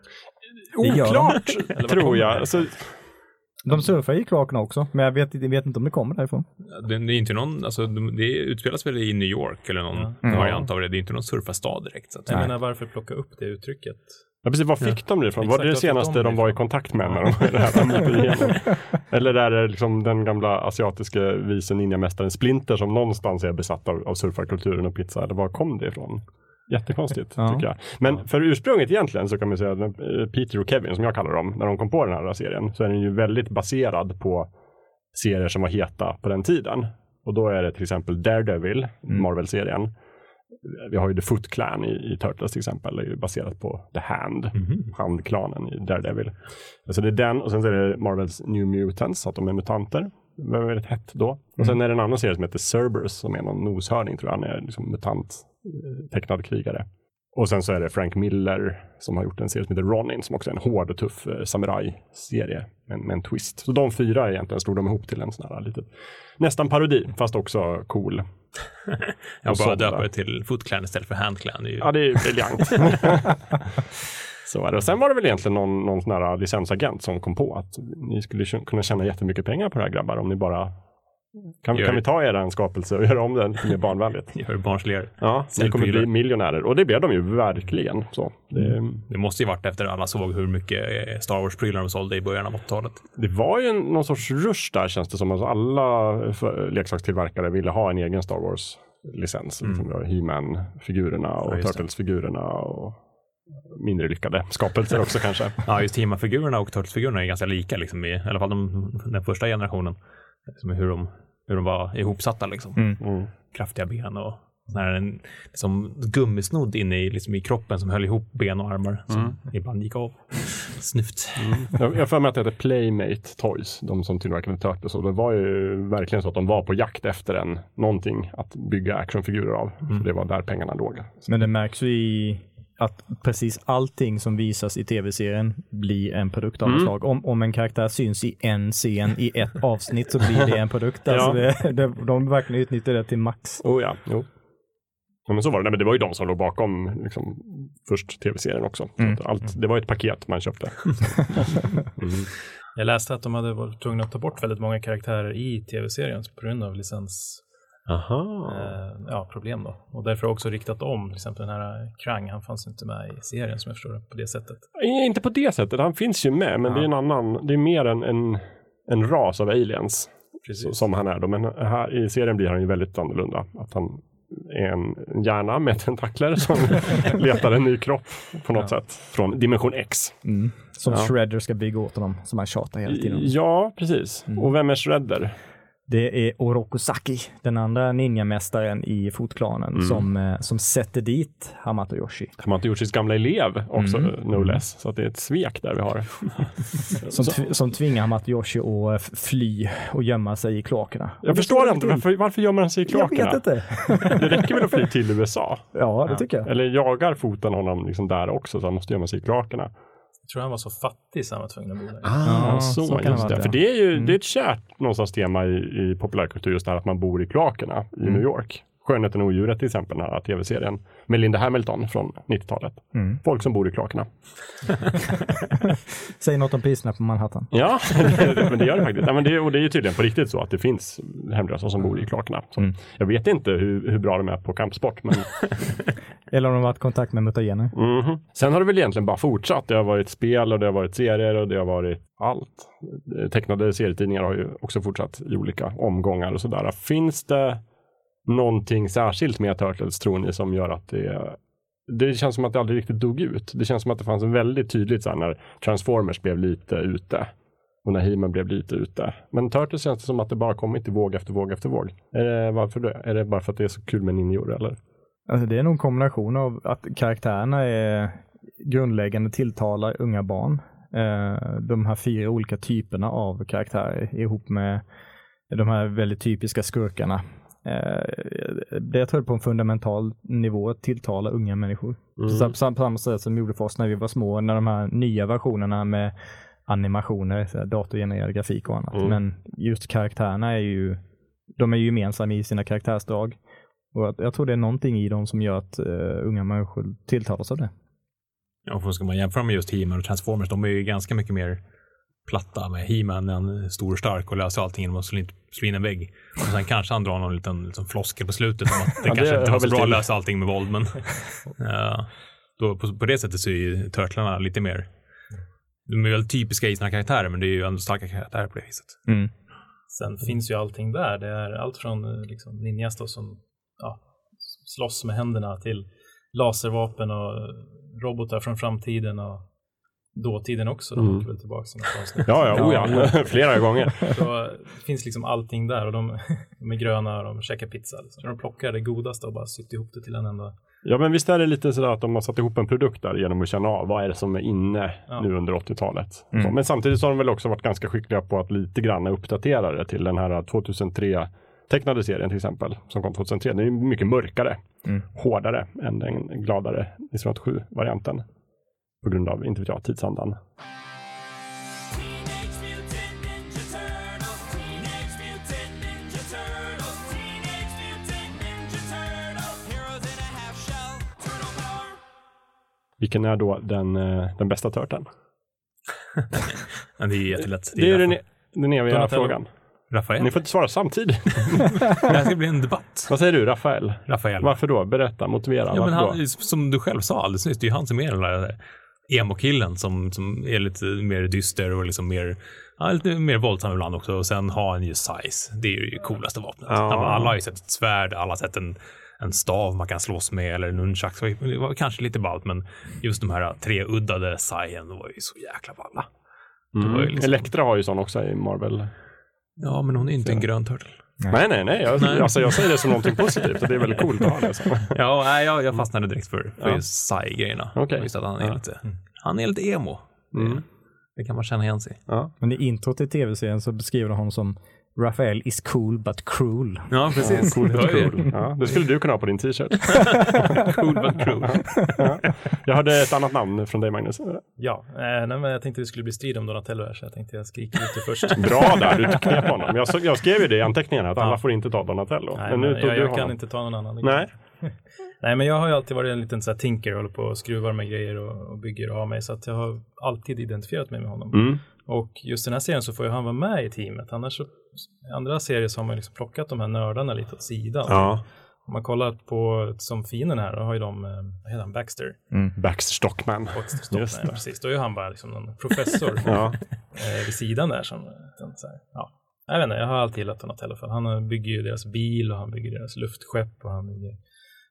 [SPEAKER 2] Oklart,
[SPEAKER 1] Eller
[SPEAKER 2] tror jag. Alltså,
[SPEAKER 3] De surfar i kloakerna också, men jag vet, jag vet inte om det kommer därifrån.
[SPEAKER 4] Det, det är inte någon, alltså de- det utspelas väl i New York eller någon variant av det. Det är inte någon surfarstad direkt. Så att,
[SPEAKER 1] Jag menar varför plocka upp det uttrycket?
[SPEAKER 2] Ja, precis. Var fick de det ifrån? var det det senaste
[SPEAKER 1] de
[SPEAKER 2] de var i kontakt med när de det? Eller är det liksom den gamla asiatiska vise ninjamästaren Splinter som någonstans är besatt av, av surfarkulturen och pizza? Eller var kom det ifrån? Jättekonstigt
[SPEAKER 3] Ja.
[SPEAKER 2] tycker jag. Men för ursprunget egentligen så kan man säga att eh, Peter och Kevin som jag kallar dem, när de kom på den här serien så är den ju väldigt baserad på serier som var heta på den tiden. Och då är det till exempel Daredevil, Marvel-serien. Vi har ju The Foot Clan i, i Turtles till exempel, det är ju baserat på The Hand, Handklanen i Daredevil. Så det är den och sen är det Marvels New Mutants, att de är mutanter. Det var väldigt hett då. Och sen är det en annan serie som heter Cerberus som är någon noshörning tror jag, han är liksom mutant eh, tecknad krigare. Och sen så är det Frank Miller som har gjort en serie som heter Ronin som också är en hård och tuff eh, samuraj-serie med, med en twist. Så de fyra egentligen slog de ihop till en sån här litet, nästan parodi fast också cool.
[SPEAKER 4] jag bara döpa det till Foot Clan istället för Hand Clan. Det är ju,
[SPEAKER 2] Ja, det är briljant. Så är det. Och sen var det väl egentligen någon, någon sån här licensagent som kom på att ni skulle kunna tjäna jättemycket pengar på det här grabbar om ni bara kan,
[SPEAKER 4] Gör
[SPEAKER 2] kan vi ta er skapelse och göra om den till mer barnvänligt?
[SPEAKER 4] gör det barnsligare.
[SPEAKER 2] Ja, ni kommer
[SPEAKER 4] prylar.
[SPEAKER 2] bli miljonärer. Och det blev de ju verkligen. Så det,
[SPEAKER 4] Det måste ju varit efter alla såg hur mycket eh, Star Wars-prylar de sålde i början av 80-talet.
[SPEAKER 2] det var ju en, någon sorts rush där känns det som. Alltså alla leksakstillverkare ville ha en egen Star Wars-licens. Liksom, vi har He-Man-figurerna och
[SPEAKER 4] det.
[SPEAKER 2] Turtles-figurerna och mindre lyckade skapelser också kanske.
[SPEAKER 4] Ja, just He-Man-figurerna och Turtles-figurerna är ganska lika, liksom, i, i alla fall de, den första generationen. Liksom hur, de, hur de var ihopsatta. Liksom.
[SPEAKER 2] Mm.
[SPEAKER 4] Kraftiga ben och sån här, en, liksom, gummisnodd inne i, liksom, i kroppen som höll ihop ben och armar som ibland gick av. Snyft.
[SPEAKER 2] Jag jag har för mig att det heter Playmate Toys, de som tillverkade Turtles. Och det var ju verkligen så att de var på jakt efter en, någonting att bygga actionfigurer av. För det var där pengarna låg.
[SPEAKER 3] Men det märks ju i att precis allting som visas i tv-serien blir en produkt av något slag. Om, om en karaktär syns i en scen i ett avsnitt så blir det en produkt. Alltså det, det, de verkligen utnyttjar det till max.
[SPEAKER 2] Oh ja, jo. Ja, men så var det. Nej, men det var ju de som låg bakom liksom, först tv-serien också. Så att allt, det var ett paket man köpte.
[SPEAKER 1] Jag läste att de hade varit tvungna att ta bort väldigt många karaktärer i tv-serien på grund av licens. Eh, ja, problem då. Och därför har jag också riktat om, till exempel den här Krang, han fanns inte med i serien som jag förstår det på det sättet.
[SPEAKER 2] Eh, Inte på det sättet, han finns ju med, men det är en annan, det är mer en, en, en ras av aliens.
[SPEAKER 1] Precis.
[SPEAKER 2] Som han är då. Men här i serien blir han ju väldigt annorlunda. Att han är en hjärna med tentakler som letar en ny kropp på något sätt. Från dimension X.
[SPEAKER 3] Mm. Som
[SPEAKER 2] Ja.
[SPEAKER 3] Shredder ska bygga åt honom, som han tjatar hela tiden.
[SPEAKER 2] Ja, precis. Och vem är Shredder?
[SPEAKER 3] Det är Orokusaki, den andra ninjamästaren i fotklanen, som, eh, som sätter dit Hamato Yoshi.
[SPEAKER 2] Hamato Yoshis gamla elev också, no less. Så att det är ett svek där vi har.
[SPEAKER 3] Som, tv- som tvingar Hamato Yoshi att eh, fly och gömma sig i kloakerna.
[SPEAKER 2] Jag förstår inte, varför, varför gömmer han sig i
[SPEAKER 3] Jag
[SPEAKER 2] kloakerna?
[SPEAKER 3] vet inte.
[SPEAKER 2] Det räcker väl att fly till USA?
[SPEAKER 3] Ja, det tycker jag.
[SPEAKER 2] Eller jagar foten honom liksom där också, så han måste gömma sig i kloakerna.
[SPEAKER 1] Jag tror han var så fattig så han var tvungen att bo där.
[SPEAKER 2] Ah, så,
[SPEAKER 3] så kan det
[SPEAKER 2] just det.
[SPEAKER 3] ja.
[SPEAKER 2] För det är ju det är ett kärt någonstans tema i, i populärkultur, just det här att man bor i kloakerna i New York. Skönheten och odjuret till exempel, den här tv-serien med Linda Hamilton från 90-talet. Folk som bor i kloakerna.
[SPEAKER 3] Säg något om priserna på Manhattan.
[SPEAKER 2] Ja, men det gör det faktiskt. Ja, men det, och det är ju tydligen på riktigt så att det finns hemlösa som bor i kloakerna. Så Jag vet inte hur, hur bra de är på kampsport, men
[SPEAKER 3] Eller om de har varit i kontakt med mutagener.
[SPEAKER 2] Mhm. Sen har det väl egentligen bara fortsatt. Det har varit spel och det har varit serier och det har varit allt. Eh, Tecknade serietidningar har ju också fortsatt i olika omgångar och sådär. Finns det någonting särskilt med Turtles tror ni som gör att det det känns som att det aldrig riktigt dog ut. Det känns som att det fanns en väldigt tydligt så här när Transformers blev lite ute och när He-Man blev lite ute. Men Turtles känns det som att det bara kommit i våg efter våg efter våg. Är det, varför det? Är det bara för att det är så kul med ninjor eller?
[SPEAKER 3] Alltså, det är nog en kombination av att karaktärerna är grundläggande tilltalar unga barn. Eh, de här fyra olika typerna av karaktärer ihop med de här väldigt typiska skurkarna. Eh, det jag tror på en fundamental nivå tilltalar unga människor. Så, på sam- på samma sätt som gjorde för oss när vi var små, när de här nya versionerna med animationer, datorgenererad grafik och annat. Men just karaktärerna är ju, de är ju gemensamma i sina karaktärsdrag. Och jag, jag tror det är någonting i dem som gör att eh, unga människor tilltalas av det.
[SPEAKER 4] Ja, för ska man jämföra med just He-Man och Transformers, de är ju ganska mycket mer platta med He-Man, han är stor och stark och löser allting genom att slå in, slå in en vägg. Och sen kanske han drar någon liten liksom, floskel på slutet om att det
[SPEAKER 2] Ja, det
[SPEAKER 4] kanske inte var så bra att
[SPEAKER 2] till.
[SPEAKER 4] lösa allting med våld, men ja, då, på, på det sättet så är ju Turtlarna lite mer de är väl typiska i sina karaktärer, men det är ju ändå starka karaktärer på det viset.
[SPEAKER 3] Mm.
[SPEAKER 1] Sen finns ju allting där. Det är allt från eh, liksom, ninjas då som ja, slåss med händerna till laservapen och robotar från framtiden och dåtiden också. De
[SPEAKER 2] Mm.
[SPEAKER 1] åker väl tillbaka något avsnitt.
[SPEAKER 2] Ja, ja, oh, ja. flera gånger.
[SPEAKER 1] Så det finns liksom allting där och de, de är gröna och de käkar pizza. Liksom. Så de plockar det godaste och bara sytt ihop det till en enda.
[SPEAKER 2] Ja, men visst är det lite sådär att de har satt ihop en produkt där genom att känna av vad är det som är inne
[SPEAKER 1] Ja.
[SPEAKER 2] nu under 80-talet.
[SPEAKER 3] Mm.
[SPEAKER 2] Men samtidigt så har de väl också varit ganska skickliga på att lite grann uppdatera det till den här 2003 tecknade serien till exempel, som kom 2003. Den är mycket mörkare,
[SPEAKER 3] Mm.
[SPEAKER 2] hårdare än den gladare 1987-varianten. På grund av, inte vet jag, tidsandan. Vilken är då den, eh, den bästa törten?
[SPEAKER 4] Men det är jättelätt.
[SPEAKER 2] Det är den,
[SPEAKER 4] Rafa-
[SPEAKER 2] den eviga
[SPEAKER 1] Donatello.
[SPEAKER 2] frågan.
[SPEAKER 4] Rafael.
[SPEAKER 2] Ni får inte svara samtidigt.
[SPEAKER 4] Det här ska bli en debatt.
[SPEAKER 2] Vad säger du, Rafael?
[SPEAKER 4] Rafael.
[SPEAKER 2] Varför då? Berätta, motivera.
[SPEAKER 4] Ja, men han,
[SPEAKER 2] då?
[SPEAKER 4] som du själv sa alldeles nyss, det är ju han som är den där emo-killen som, som är lite mer dyster och liksom mer, ja, lite mer våldsam ibland också. Och sen har han ju size. Det är ju det coolaste vapnet.
[SPEAKER 2] Ja.
[SPEAKER 4] Alla har ju sett ett svärd, alla har sett en, en stav man kan slåss med eller nunchucks. Det var kanske lite ballt, men just de här treuddade sajen var ju så jäkla balla.
[SPEAKER 2] Mm.
[SPEAKER 4] liksom-
[SPEAKER 2] Elektra har ju sån också i Marvel.
[SPEAKER 4] Ja, men hon är inte en grön turtle.
[SPEAKER 2] Nej, nej, nej. Jag,
[SPEAKER 4] Nej.
[SPEAKER 2] Alltså, jag säger det som någonting positivt och det är väldigt coolt att ha det. Så.
[SPEAKER 4] Ja, nej, jag, jag fastnade direkt för, för
[SPEAKER 2] Ja.
[SPEAKER 4] just Sai-grejerna.
[SPEAKER 2] Okej.
[SPEAKER 4] Just att han är
[SPEAKER 2] Ja.
[SPEAKER 4] lite, han är lite emo.
[SPEAKER 2] Mm.
[SPEAKER 4] Det, det kan man känna igen sig i.
[SPEAKER 2] Ja.
[SPEAKER 3] Men i introt till tv-serien så beskriver de honom som Raphael is cool but cruel.
[SPEAKER 4] Ja, precis.
[SPEAKER 2] Cool
[SPEAKER 4] Det
[SPEAKER 2] but cool. Ja, det skulle du kunna ha på din t-shirt.
[SPEAKER 4] cool but cruel.
[SPEAKER 2] Jag hörde ett annat namn från dig, Magnus.
[SPEAKER 1] Ja, eh, nej, men jag tänkte det skulle bli strid om Donatello här så jag tänkte jag skriker lite först.
[SPEAKER 2] Bra där, du knep honom. Jag, jag skrev ju det i anteckningarna att alla
[SPEAKER 1] Ja.
[SPEAKER 2] får inte ta Donatello.
[SPEAKER 1] Nej,
[SPEAKER 2] men nu
[SPEAKER 1] men
[SPEAKER 2] tog
[SPEAKER 1] jag,
[SPEAKER 2] du
[SPEAKER 1] jag
[SPEAKER 2] honom.
[SPEAKER 1] kan inte ta någon annan.
[SPEAKER 2] Nej.
[SPEAKER 1] Nej, men jag har ju alltid varit en liten så här tinker, håller på och skruvar med grejer och, och bygger har mig, så att jag har alltid identifierat mig med honom.
[SPEAKER 2] Mm.
[SPEAKER 1] Och just den här serien så får ju han vara med i teamet, annars så, i andra serier så har man liksom plockat de här nördarna lite åt sidan.
[SPEAKER 2] Ja,
[SPEAKER 1] Om man kollar på, som fienden här, då har ju de, eh, vad heter han, Baxter?
[SPEAKER 2] Baxter Stockman.
[SPEAKER 1] Stopp,
[SPEAKER 2] Just det.
[SPEAKER 1] precis, då är ju han bara liksom någon professor
[SPEAKER 2] Ja.
[SPEAKER 1] eh, vid sidan där som, så här, ja. Jag vet inte, jag har alltid gillat Donatello för han eh, bygger ju deras bil och han bygger deras luftskepp och han bygger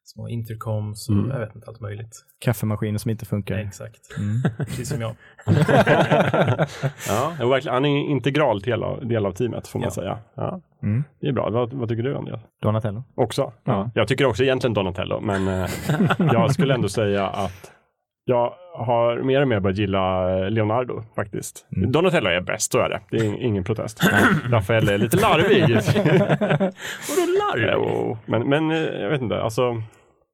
[SPEAKER 1] små intercoms och
[SPEAKER 2] Mm.
[SPEAKER 1] jag vet inte, allt möjligt.
[SPEAKER 3] Kaffemaskiner som inte funkar.
[SPEAKER 1] Exakt,
[SPEAKER 3] Mm.
[SPEAKER 1] precis som jag.
[SPEAKER 2] ja, verkligen, han är en integral del av, del av teamet får man
[SPEAKER 1] Ja.
[SPEAKER 2] säga. Ja.
[SPEAKER 3] Mm.
[SPEAKER 2] Det är bra. Vad, vad tycker du Andreas?
[SPEAKER 3] Donatello.
[SPEAKER 2] Också?
[SPEAKER 3] Ja.
[SPEAKER 2] Jag tycker också egentligen Donatello, men eh, jag skulle ändå säga att jag har mer och mer börjat gilla eh, Leonardo faktiskt.
[SPEAKER 3] Mm.
[SPEAKER 2] Donatello är bäst, så är det. Det är ing- ingen protest. Rafael är lite larvig.
[SPEAKER 4] Vadå larv?
[SPEAKER 2] Jo, men, men eh, jag vet inte, alltså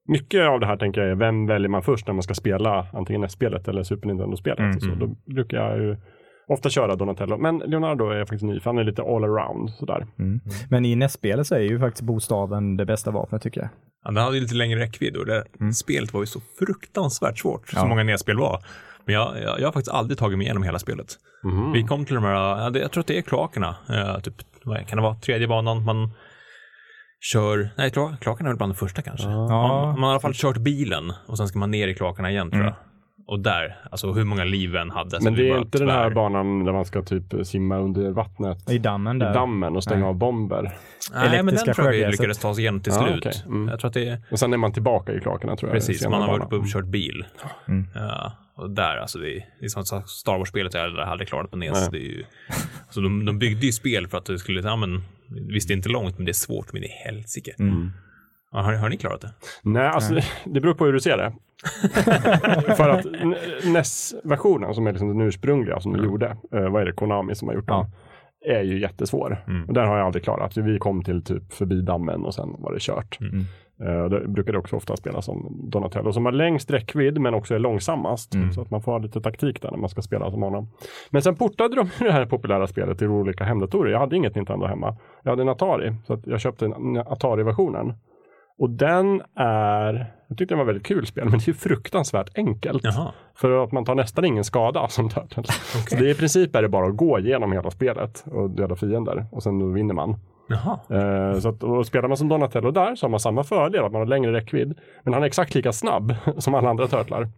[SPEAKER 2] mycket av det här tänker jag är vem väljer man först när man ska spela antingen NES-spelet eller Super Nintendo-spelet.
[SPEAKER 3] Mm,
[SPEAKER 2] och Så då brukar jag ju ofta köra Donatello, men Leonardo är jag faktiskt ny, för han är lite all around sådär.
[SPEAKER 3] Mm. Men i NES-spelet så är ju faktiskt bokstaven det bästa vapnet tycker jag.
[SPEAKER 4] Ja, den hade ju lite längre räckvidd och det
[SPEAKER 2] Mm.
[SPEAKER 4] spelet var ju så fruktansvärt svårt,
[SPEAKER 3] Ja.
[SPEAKER 4] så många nedspel var. Men jag, jag, jag har faktiskt aldrig tagit mig igenom hela spelet.
[SPEAKER 2] Mhm.
[SPEAKER 4] Vi kom till de här, jag tror att det är kloakerna, eh, typ, kan det vara, tredje banan, man kör, nej kla- kloakerna är väl bland de första kanske.
[SPEAKER 3] Ja.
[SPEAKER 4] Man, man har i alla fall kört bilen och sen ska man ner i kloakerna igen tror
[SPEAKER 3] Mm.
[SPEAKER 4] jag. Och där, alltså hur många liv än hade.
[SPEAKER 2] Men det är inte den här
[SPEAKER 4] tvär.
[SPEAKER 2] banan där man ska typ simma under vattnet
[SPEAKER 3] I dammen
[SPEAKER 2] i
[SPEAKER 3] där.
[SPEAKER 2] dammen och stänga
[SPEAKER 3] Nej.
[SPEAKER 2] av bomber.
[SPEAKER 4] Nej, men den tror jag vi lyckades ta oss igenom till
[SPEAKER 2] Ja,
[SPEAKER 4] slut.
[SPEAKER 2] okej. Mm.
[SPEAKER 4] Jag tror att det är
[SPEAKER 2] Och sen är man tillbaka i kloakerna tror jag.
[SPEAKER 4] Precis, man har varit uppe och kört bil.
[SPEAKER 3] Mm.
[SPEAKER 4] Ja, och där, alltså det är, det är som att Star Wars-spelet jag aldrig hade klarat på NES. Det är ju, alltså de, de byggde ju spel för att det skulle, ja men, visst det är inte långt, men det är svårt, men det är helsike.
[SPEAKER 3] Mm.
[SPEAKER 4] Ja, har, har ni klarat det?
[SPEAKER 2] Nej, alltså det beror på hur du ser det. För att NES-versionen som är liksom den ursprungliga som de gjorde, eh, vad är det, Konami som har gjort
[SPEAKER 3] Ja.
[SPEAKER 2] den, är ju jättesvår.
[SPEAKER 4] Mm.
[SPEAKER 2] Och den har jag aldrig klarat. Vi kom till typ förbi dammen och sen var det kört.
[SPEAKER 4] Mm.
[SPEAKER 2] Eh, det brukar det också ofta spela som Donatello som har längst räckvidd men också är långsammast.
[SPEAKER 3] Mm.
[SPEAKER 2] Så att man får ha lite taktik där när man ska spela som honom. Men sen portade de det här populära spelet till olika hemdatorer. Jag hade inget Nintendo hemma. Jag hade en Atari, så jag köpte en Atari-versionen. Och den är, jag tyckte den var väldigt kul spel, men det är fruktansvärt enkelt.
[SPEAKER 4] Jaha.
[SPEAKER 2] För att man tar nästan ingen skada som Turtles. Så det är i princip är det bara att gå igenom hela spelet och döda fiender och sen då vinner man. Eh, så att, spelar man som Donatello där så har man samma fördel, att man har längre räckvidd. Men han är exakt lika snabb som alla andra turtlar.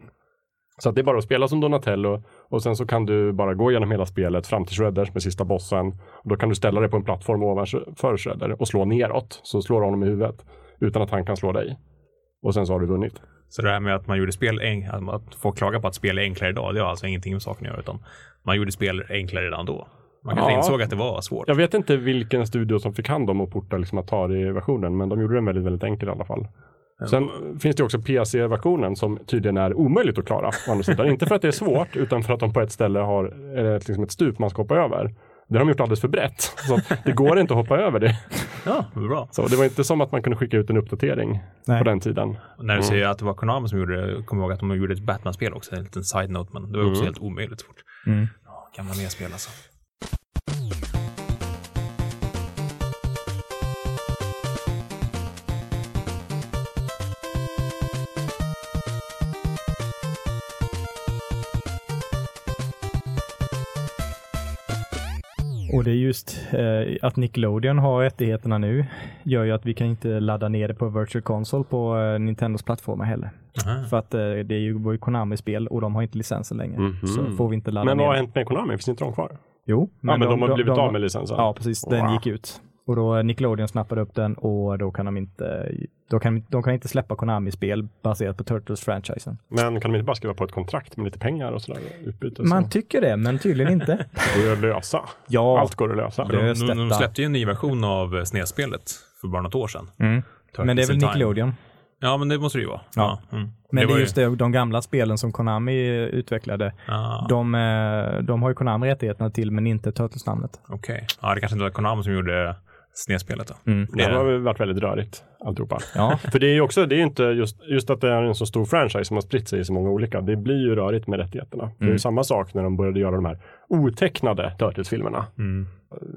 [SPEAKER 2] Så att det är bara att spela som Donatello och sen så kan du bara gå igenom hela spelet fram till Shredder med sista bossen. Och då kan du ställa dig på en plattform ovanför Shredder och slå neråt. Så slår du honom i huvudet utan att han kan slå dig. Och sen så har du vunnit.
[SPEAKER 4] Så det här med att man gjorde spel, att folk klagar på att spel är enklare idag, det har alltså ingenting med saken att göra, utan man gjorde spel enklare redan då. Man kanske
[SPEAKER 2] Ja.
[SPEAKER 4] insåg att det var svårt.
[SPEAKER 2] Jag vet inte vilken studio som fick hand om att porta liksom Atari-versionen, men de gjorde den väldigt, väldigt enkel i alla fall. Sen finns det också PC-versionen som tydligen är omöjligt att klara. Å andra sidan. Inte för att det är svårt, utan för att de på ett ställe har liksom ett stup man ska hoppa över. Det har de gjort alldeles för brett. Så det går inte att hoppa över det.
[SPEAKER 4] Ja, bra.
[SPEAKER 2] Så det var inte som att man kunde skicka ut en uppdatering
[SPEAKER 3] Nej.
[SPEAKER 2] på den tiden.
[SPEAKER 4] När du säger att det var Konami som gjorde det, kommer jag ihåg att de gjorde ett Batman-spel också, en liten side-note, men det var också helt omöjligt fort.
[SPEAKER 3] Mm.
[SPEAKER 4] Ja, gamla medspel alltså.
[SPEAKER 3] Och det är just eh, att Nickelodeon har rättigheterna nu gör ju att vi kan inte ladda ner det på Virtual Console på eh, Nintendos plattformar heller.
[SPEAKER 4] Aha.
[SPEAKER 3] För att eh, det är ju, var ju Konami-spel och de har inte licensen längre.
[SPEAKER 2] Mhm.
[SPEAKER 3] Så får vi inte ladda
[SPEAKER 2] Men
[SPEAKER 3] ner
[SPEAKER 2] vad har hänt med Konami? Finns inte de kvar?
[SPEAKER 3] Jo,
[SPEAKER 2] ja, men de, har blivit av med licensen.
[SPEAKER 3] Ja, precis. Den
[SPEAKER 2] Wow.
[SPEAKER 3] gick ut. Och då eh, Nickelodeon snappade upp den och då kan de inte, då kan, de kan inte släppa Konami-spel baserat på Turtles-franchisen.
[SPEAKER 2] Men kan de inte bara skriva på ett kontrakt med lite pengar och sådär? Utbyte?
[SPEAKER 3] Man
[SPEAKER 2] så?
[SPEAKER 3] tycker det, men tydligen inte.
[SPEAKER 2] Det går ju att lösa.
[SPEAKER 3] Ja,
[SPEAKER 2] Allt går att lösa.
[SPEAKER 3] Det-
[SPEAKER 4] De, de, de släppte ju en ny version av SNES-spelet för bara något år sedan.
[SPEAKER 3] mm. Men det är väl
[SPEAKER 4] Time.
[SPEAKER 3] Nickelodeon.
[SPEAKER 4] Ja, men det måste det ju vara.
[SPEAKER 3] Ja.
[SPEAKER 4] Mm.
[SPEAKER 3] Men det,
[SPEAKER 4] var
[SPEAKER 3] är
[SPEAKER 4] ju-
[SPEAKER 3] just det, de gamla spelen som Konami utvecklade,
[SPEAKER 4] Ah,
[SPEAKER 3] de, eh, de har ju Konami rättigheterna till, men inte Turtles-namnet.
[SPEAKER 4] Okej. Ja, det kanske inte var Konami som gjorde SNES-spelet då.
[SPEAKER 3] Mm.
[SPEAKER 2] Det har varit väldigt rörigt alltihopa.
[SPEAKER 3] Ja,
[SPEAKER 2] För det är ju också, det är inte just, just att det är en så stor franchise som har spritt sig i så många olika. Det blir ju rörigt med rättigheterna. Det är ju samma sak när de började göra de här otecknade Turtles-filmerna.
[SPEAKER 4] Mm.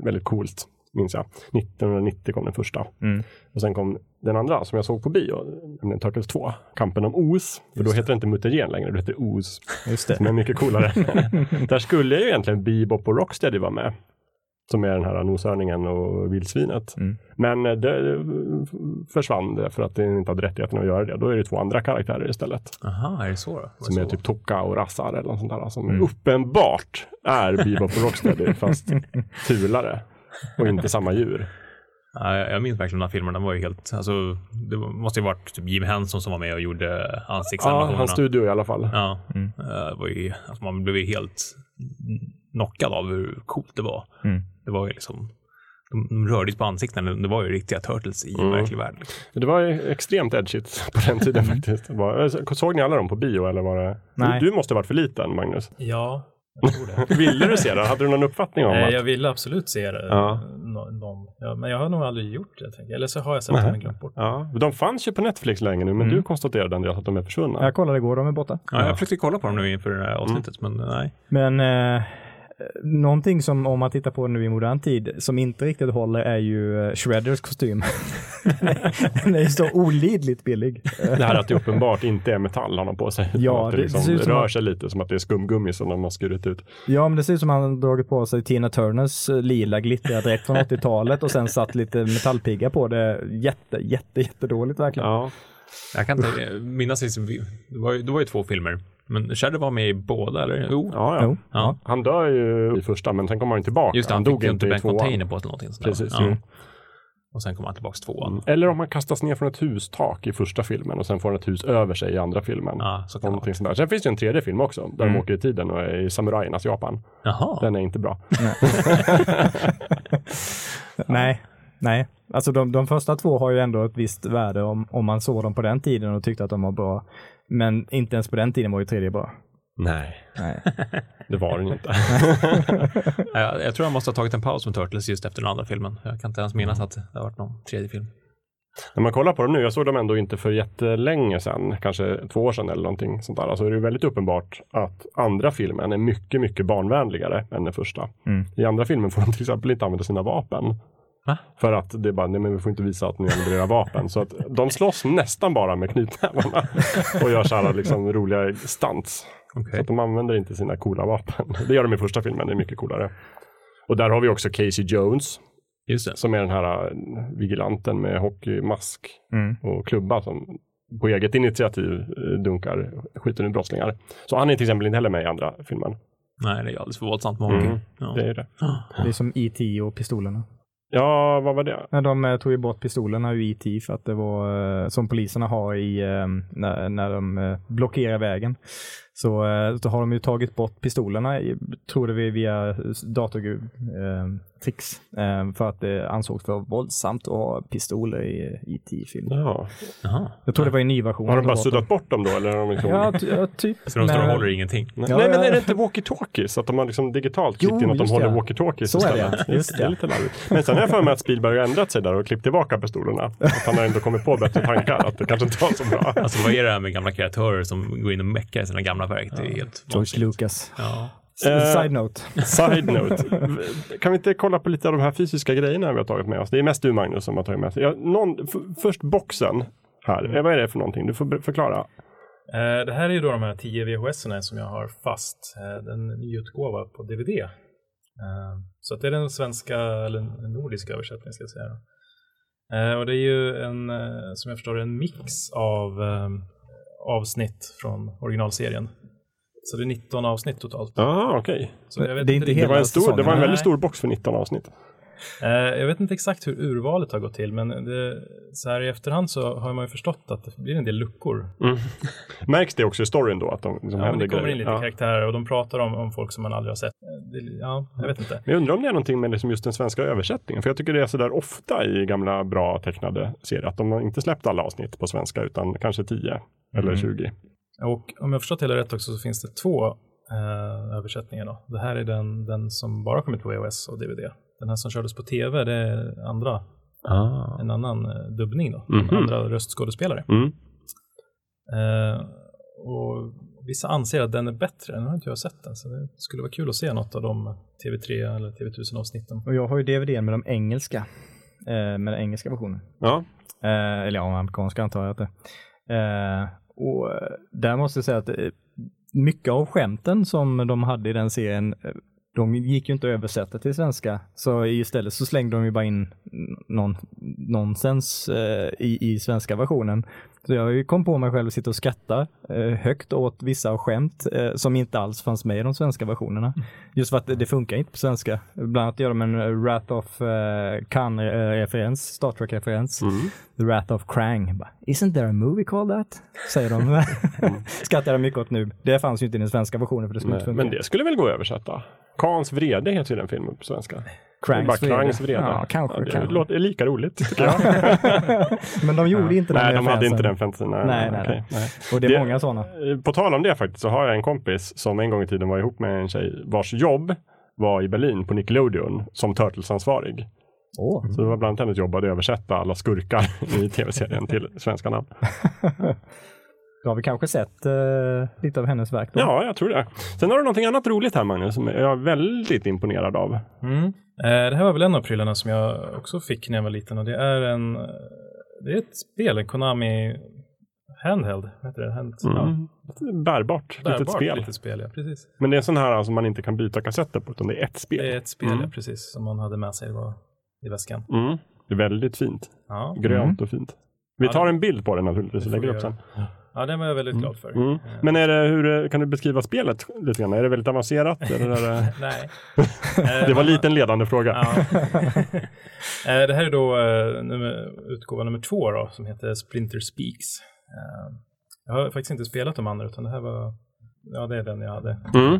[SPEAKER 2] Väldigt coolt, minns jag. 1990 kom den första.
[SPEAKER 3] Mm.
[SPEAKER 2] Och sen kom den andra som jag såg på bio, nämligen Turtles 2, Kampen om Oz. För då heter det inte mutagen längre, det heter Oz.
[SPEAKER 3] just det.
[SPEAKER 2] Som är mycket coolare. Där skulle ju egentligen Bebop och Rocksteady vara med. Som är den här noshörningen och vildsvinet.
[SPEAKER 3] Mm.
[SPEAKER 2] Men eh, det eh, försvann det för att det inte hade rättigheten att göra det. Då är det två andra karaktärer istället.
[SPEAKER 4] Aha, är det så då?
[SPEAKER 2] Som
[SPEAKER 4] så?
[SPEAKER 2] är typ Tokka och Rassar eller något sånt där. Som
[SPEAKER 3] Mm.
[SPEAKER 2] uppenbart är Bebop och Rocksteady fast fulare. Och inte samma djur.
[SPEAKER 4] Ja, jag, minns verkligen den här filmen. Den var ju helt, alltså, det måste ju varit typ Jim Henson som var med och gjorde
[SPEAKER 2] Ja,
[SPEAKER 4] ansiktsanimationerna.
[SPEAKER 2] hans studio i alla fall.
[SPEAKER 4] Ja,
[SPEAKER 3] Mm.
[SPEAKER 4] eh, var ju, alltså, man blev ju helt knockad av hur coolt det var.
[SPEAKER 3] Mm.
[SPEAKER 4] Det var ju liksom, de, de rörde på ansikten. Det var ju riktiga turtles i
[SPEAKER 2] Mm.
[SPEAKER 4] verklig värld. Liksom.
[SPEAKER 2] Det var ju extremt edgigt på den tiden faktiskt. Det var, såg ni alla dem på bio eller var det?
[SPEAKER 3] Nej.
[SPEAKER 2] Du, du måste ha varit för liten Magnus.
[SPEAKER 1] Ja, jag tror det.
[SPEAKER 2] Ville du se det? Hade du någon uppfattning om
[SPEAKER 1] Eh,
[SPEAKER 2] att?
[SPEAKER 1] jag ville absolut se det.
[SPEAKER 2] Ja.
[SPEAKER 1] Ja, men jag har nog aldrig gjort det. Jag. Eller så har jag sett det men glömt bort.
[SPEAKER 2] Ja, de fanns ju på Netflix länge nu, men
[SPEAKER 3] Mm.
[SPEAKER 2] du konstaterade Andreas att de är försvunna.
[SPEAKER 3] Jag kollade igår, de är borta.
[SPEAKER 4] Ja, jag försökte kolla på dem nu inför det här avsnittet, men nej.
[SPEAKER 3] Men eh, någonting som, om man tittar på nu i modern tid, som inte riktigt håller är ju eh, Shredders kostym. Den är ju så olidligt billig.
[SPEAKER 2] Det här att det uppenbart inte är metall han har på sig.
[SPEAKER 3] Ja,
[SPEAKER 2] att det,
[SPEAKER 3] det
[SPEAKER 2] liksom
[SPEAKER 3] ser ut som
[SPEAKER 2] rör
[SPEAKER 3] att-
[SPEAKER 2] sig lite som att det är skumgummi som de har skurit ut.
[SPEAKER 3] Ja, men det ser ut som att han dragit på sig Tina Turners eh, lila glittriga dräkt från 80-talet och sen satt lite metallpigga på det. Jätte, jätte, jättedåligt verkligen.
[SPEAKER 2] Ja,
[SPEAKER 4] Jag kan inte minnas, vi- det var, ju, det var ju två filmer. Men Shredder var med i båda, eller? Jo.
[SPEAKER 2] ja, ja.
[SPEAKER 3] Jo.
[SPEAKER 4] Ja.
[SPEAKER 2] Han dör ju i första, men sen kommer han tillbaka.
[SPEAKER 4] Just det,
[SPEAKER 2] han
[SPEAKER 4] han
[SPEAKER 2] dog
[SPEAKER 4] ju
[SPEAKER 2] inte i
[SPEAKER 4] en
[SPEAKER 2] tvåan.
[SPEAKER 4] container på eller någonting. sånt.
[SPEAKER 2] Precis.
[SPEAKER 4] Ja.
[SPEAKER 2] Mm.
[SPEAKER 4] Och sen kom han tillbaka tvåan.
[SPEAKER 2] Eller om han kastas ner från ett hustak i första filmen och sen får han ett hus över sig i andra filmen.
[SPEAKER 4] Ja,
[SPEAKER 2] Någonting sånt där. Sen finns det ju en tredje film också, där
[SPEAKER 3] Mm.
[SPEAKER 2] de åker i tiden och är i samurajernas Japan.
[SPEAKER 4] Jaha.
[SPEAKER 2] Den är inte bra.
[SPEAKER 3] Nej, nej. Alltså de, de första två har ju ändå ett visst värde om, om man såg dem på den tiden och tyckte att de var bra. Men inte ens på den tiden var ju tredje bra.
[SPEAKER 2] Nej,
[SPEAKER 3] Nej.
[SPEAKER 2] det var den inte.
[SPEAKER 4] Jag, jag tror jag måste ha tagit en paus med Turtles just efter den andra filmen. Jag kan inte ens minnas att det har varit någon tredje film.
[SPEAKER 2] När man kollar på dem nu, jag såg dem ändå inte för jättelänge sedan, kanske två år sedan eller någonting sånt där. Så är det väldigt uppenbart att andra filmen är mycket, mycket barnvänligare än den första.
[SPEAKER 3] Mm.
[SPEAKER 2] I andra filmen får de till exempel inte använda sina vapen.
[SPEAKER 4] Va?
[SPEAKER 2] För att det är bara, nej men vi får inte visa att ni levererar vapen. Så att de slåss nästan bara med knytnävarna och gör så här liksom roliga stunts. Så
[SPEAKER 4] Okej.
[SPEAKER 2] att de använder inte sina coola vapen. Det gör de i första filmen, det är mycket coolare. Och där har vi också Casey Jones
[SPEAKER 4] Just det.
[SPEAKER 2] som är den här äh, vigilanten med hockeymask
[SPEAKER 3] Mm.
[SPEAKER 2] och klubba som på eget initiativ eh, dunkar skiten ur brottslingar. Så han är till exempel inte heller med i andra filmen.
[SPEAKER 4] Nej, det är alldeles för våldsamt med hockey.
[SPEAKER 2] Mm.
[SPEAKER 4] Ja.
[SPEAKER 2] Det är det.
[SPEAKER 3] Det är som E.T. och pistolerna.
[SPEAKER 2] Ja, vad var det?
[SPEAKER 3] När de eh, tog ju bort pistolerna ur E.T. för att det var eh, som poliserna har i eh, när, när de blockerar vägen. Så eh, då har de ju tagit bort pistolerna, det vi via datortricks, eh, för att det ansågs för våldsamt att ha pistoler i E.T.-filmen.
[SPEAKER 2] Ja.
[SPEAKER 4] Jaha.
[SPEAKER 3] Jag tror det var i nyversionen.
[SPEAKER 2] Har de bara suddat bort dem då? Eller har de liksom...
[SPEAKER 3] Ja, ty- ja, typ.
[SPEAKER 4] Så de står och
[SPEAKER 3] Men-
[SPEAKER 4] håller ingenting?
[SPEAKER 2] Nej,
[SPEAKER 3] Ja,
[SPEAKER 2] Nej, men
[SPEAKER 3] ja.
[SPEAKER 2] är det inte walkie-talkies? Att de har liksom digitalt klippt in att de håller
[SPEAKER 3] det.
[SPEAKER 2] walkie-talkies
[SPEAKER 3] Så är det,
[SPEAKER 2] istället.
[SPEAKER 3] just
[SPEAKER 2] det är lite larvigt. Men sen har jag för mig att Spielberg har ändrat sig där och klippt tillbaka pistolerna. Att han har ändå kommit på bättre tankar. Att det kanske inte var så bra.
[SPEAKER 4] Alltså vad är det här med gamla kreatörer som går in och meckar i sina gamla verk? Det är helt
[SPEAKER 3] George
[SPEAKER 4] vansinnigt.
[SPEAKER 3] Lucas.
[SPEAKER 4] Ja.
[SPEAKER 2] Eh,
[SPEAKER 3] Side note.
[SPEAKER 2] Side note. Kan vi inte kolla på lite av de här fysiska grejerna vi har tagit med oss? Det är mest du Magnus som har tagit med sig. Ja, någon, först boxen här. Eh, Vad är det för någonting? Du får förklara.
[SPEAKER 1] Eh, det här är ju då de här 10 VHS-erna som jag har fast. Eh, den nyutgåva på DVD. Eh, så att det är den svenska, eller nordiska översättningen ska jag säga. Och det är ju en, som jag förstår en mix av avsnitt från originalserien. Så det är 19 avsnitt totalt.
[SPEAKER 2] Ja, okej.
[SPEAKER 1] Så jag vet
[SPEAKER 3] Det
[SPEAKER 2] Det
[SPEAKER 3] hela
[SPEAKER 2] var en stor, det var en väldigt stor box för 19 avsnitt.
[SPEAKER 1] Eh, jag vet inte exakt hur urvalet har gått till, men det, så här i efterhand så har man ju förstått att det blir en del luckor.
[SPEAKER 2] Mm. Märks det också i storyn då? Att de liksom
[SPEAKER 1] Ja, det kommer
[SPEAKER 2] grejer?
[SPEAKER 1] in lite
[SPEAKER 2] Ja.
[SPEAKER 1] karaktärer och de pratar om, om folk som man aldrig har sett. Eh, Det, ja, jag vet inte.
[SPEAKER 2] Men jag undrar om det är någonting med liksom just den svenska översättningen. För jag tycker det är sådär ofta i gamla bra tecknade serier. Att de har inte släppt alla avsnitt på svenska utan kanske 10 eller
[SPEAKER 1] Mm.
[SPEAKER 2] 20.
[SPEAKER 1] Och om jag förstått hela rätt också så finns det två eh, översättningar. Då. Det här är den, den som bara kommit på VHS och DVD. Den här som kördes på tv, det är andra,
[SPEAKER 4] Ah.
[SPEAKER 1] en annan eh, dubbning då.
[SPEAKER 2] Mhm.
[SPEAKER 1] Andra röstskådespelare.
[SPEAKER 2] Mm.
[SPEAKER 1] Eh, och vissa anser att den är bättre. Nu har inte jag sett den, så det skulle vara kul att se något av de TV3 eller TV1000 avsnitten.
[SPEAKER 3] Och jag har ju DVD med de engelska, eh, med den engelska versionen.
[SPEAKER 2] Ja.
[SPEAKER 3] Eh, eller ja, amerikanska antar jag att det eh, och eh, där måste jag säga att eh, mycket av skämten som de hade i den serien, eh, de gick ju inte att översätta till svenska. Så istället så slängde de ju bara in någon, nonsens i, i svenska versionen. Så jag kom på mig själv att sitta och skratta eh, högt åt vissa skämt eh, som inte alls fanns med i de svenska versionerna. Just för att det, funkar inte på svenska. Bland annat gör de en eh, Wrath of Khan-referens, Star Trek-referens.
[SPEAKER 2] Mm.
[SPEAKER 3] The Wrath of Krang. Bara, Isn't there a movie called that? Säger de. Skrattar jag mycket åt nu. Det fanns ju inte i den svenska versionen för det skulle
[SPEAKER 2] Nej,
[SPEAKER 3] inte funka.
[SPEAKER 2] men det skulle väl gå att översätta? Kans vrede heter ju den filmen på svenska.
[SPEAKER 3] Krangs
[SPEAKER 2] Bara
[SPEAKER 3] vrede.
[SPEAKER 2] Krangs vrede.
[SPEAKER 3] Ja, kanske.
[SPEAKER 2] det
[SPEAKER 3] kanske.
[SPEAKER 2] låter lika roligt tycker jag.
[SPEAKER 3] men de gjorde inte den
[SPEAKER 2] nej, de hade inte den fantasin. Nej,
[SPEAKER 3] Nej, nej,
[SPEAKER 2] okej, nej.
[SPEAKER 3] Och det är
[SPEAKER 2] Det-
[SPEAKER 3] många sådana.
[SPEAKER 2] Eh, På tal om det faktiskt så har jag en kompis som en gång i tiden var ihop med en tjej vars jobb var i Berlin på Nickelodeon som Turtles-ansvarig.
[SPEAKER 3] Åh.
[SPEAKER 2] Så det var bland annat hennes jobb att översätta alla skurkar i tv-serien till svenska namn.
[SPEAKER 3] Då har vi kanske sett eh, lite av hennes verk då.
[SPEAKER 2] Ja, jag tror det. Sen har du någonting annat roligt här Magnus som jag är väldigt imponerad av.
[SPEAKER 1] Mm. Eh, det här var väl en av prylarna som jag också fick när jag var liten och det är en eh, det är ett spel, en Konami Handheld, vad heter det? Hand, ja,
[SPEAKER 2] Mm. Bärbart, litet
[SPEAKER 1] bärbart
[SPEAKER 2] spel.
[SPEAKER 1] litet spel, ja precis.
[SPEAKER 2] Men det är en sån här som man inte kan byta kassetter på utan det är ett spel.
[SPEAKER 1] Det är ett spel,
[SPEAKER 2] Mm.
[SPEAKER 1] ja, precis, som man hade med sig var, i väskan.
[SPEAKER 2] Mm. Det är väldigt fint.
[SPEAKER 1] Ja,
[SPEAKER 2] Grönt och fint. Vi tar en bild på det naturligtvis och lägger upp sen.
[SPEAKER 1] ja den var jag väldigt glad för.
[SPEAKER 2] Mm.
[SPEAKER 1] Eh,
[SPEAKER 2] Men är det, hur, kan du beskriva spelet lite grann? Är det väldigt avancerat? Eller är det...
[SPEAKER 1] Nej.
[SPEAKER 2] det var lite en ledande fråga.
[SPEAKER 1] Ja. Eh, det här är då eh, nummer, utgåva nummer två då, som heter Splinter Speaks. Eh, jag har faktiskt inte spelat de andra, utan det här var, ja det är den jag hade.
[SPEAKER 2] Mm.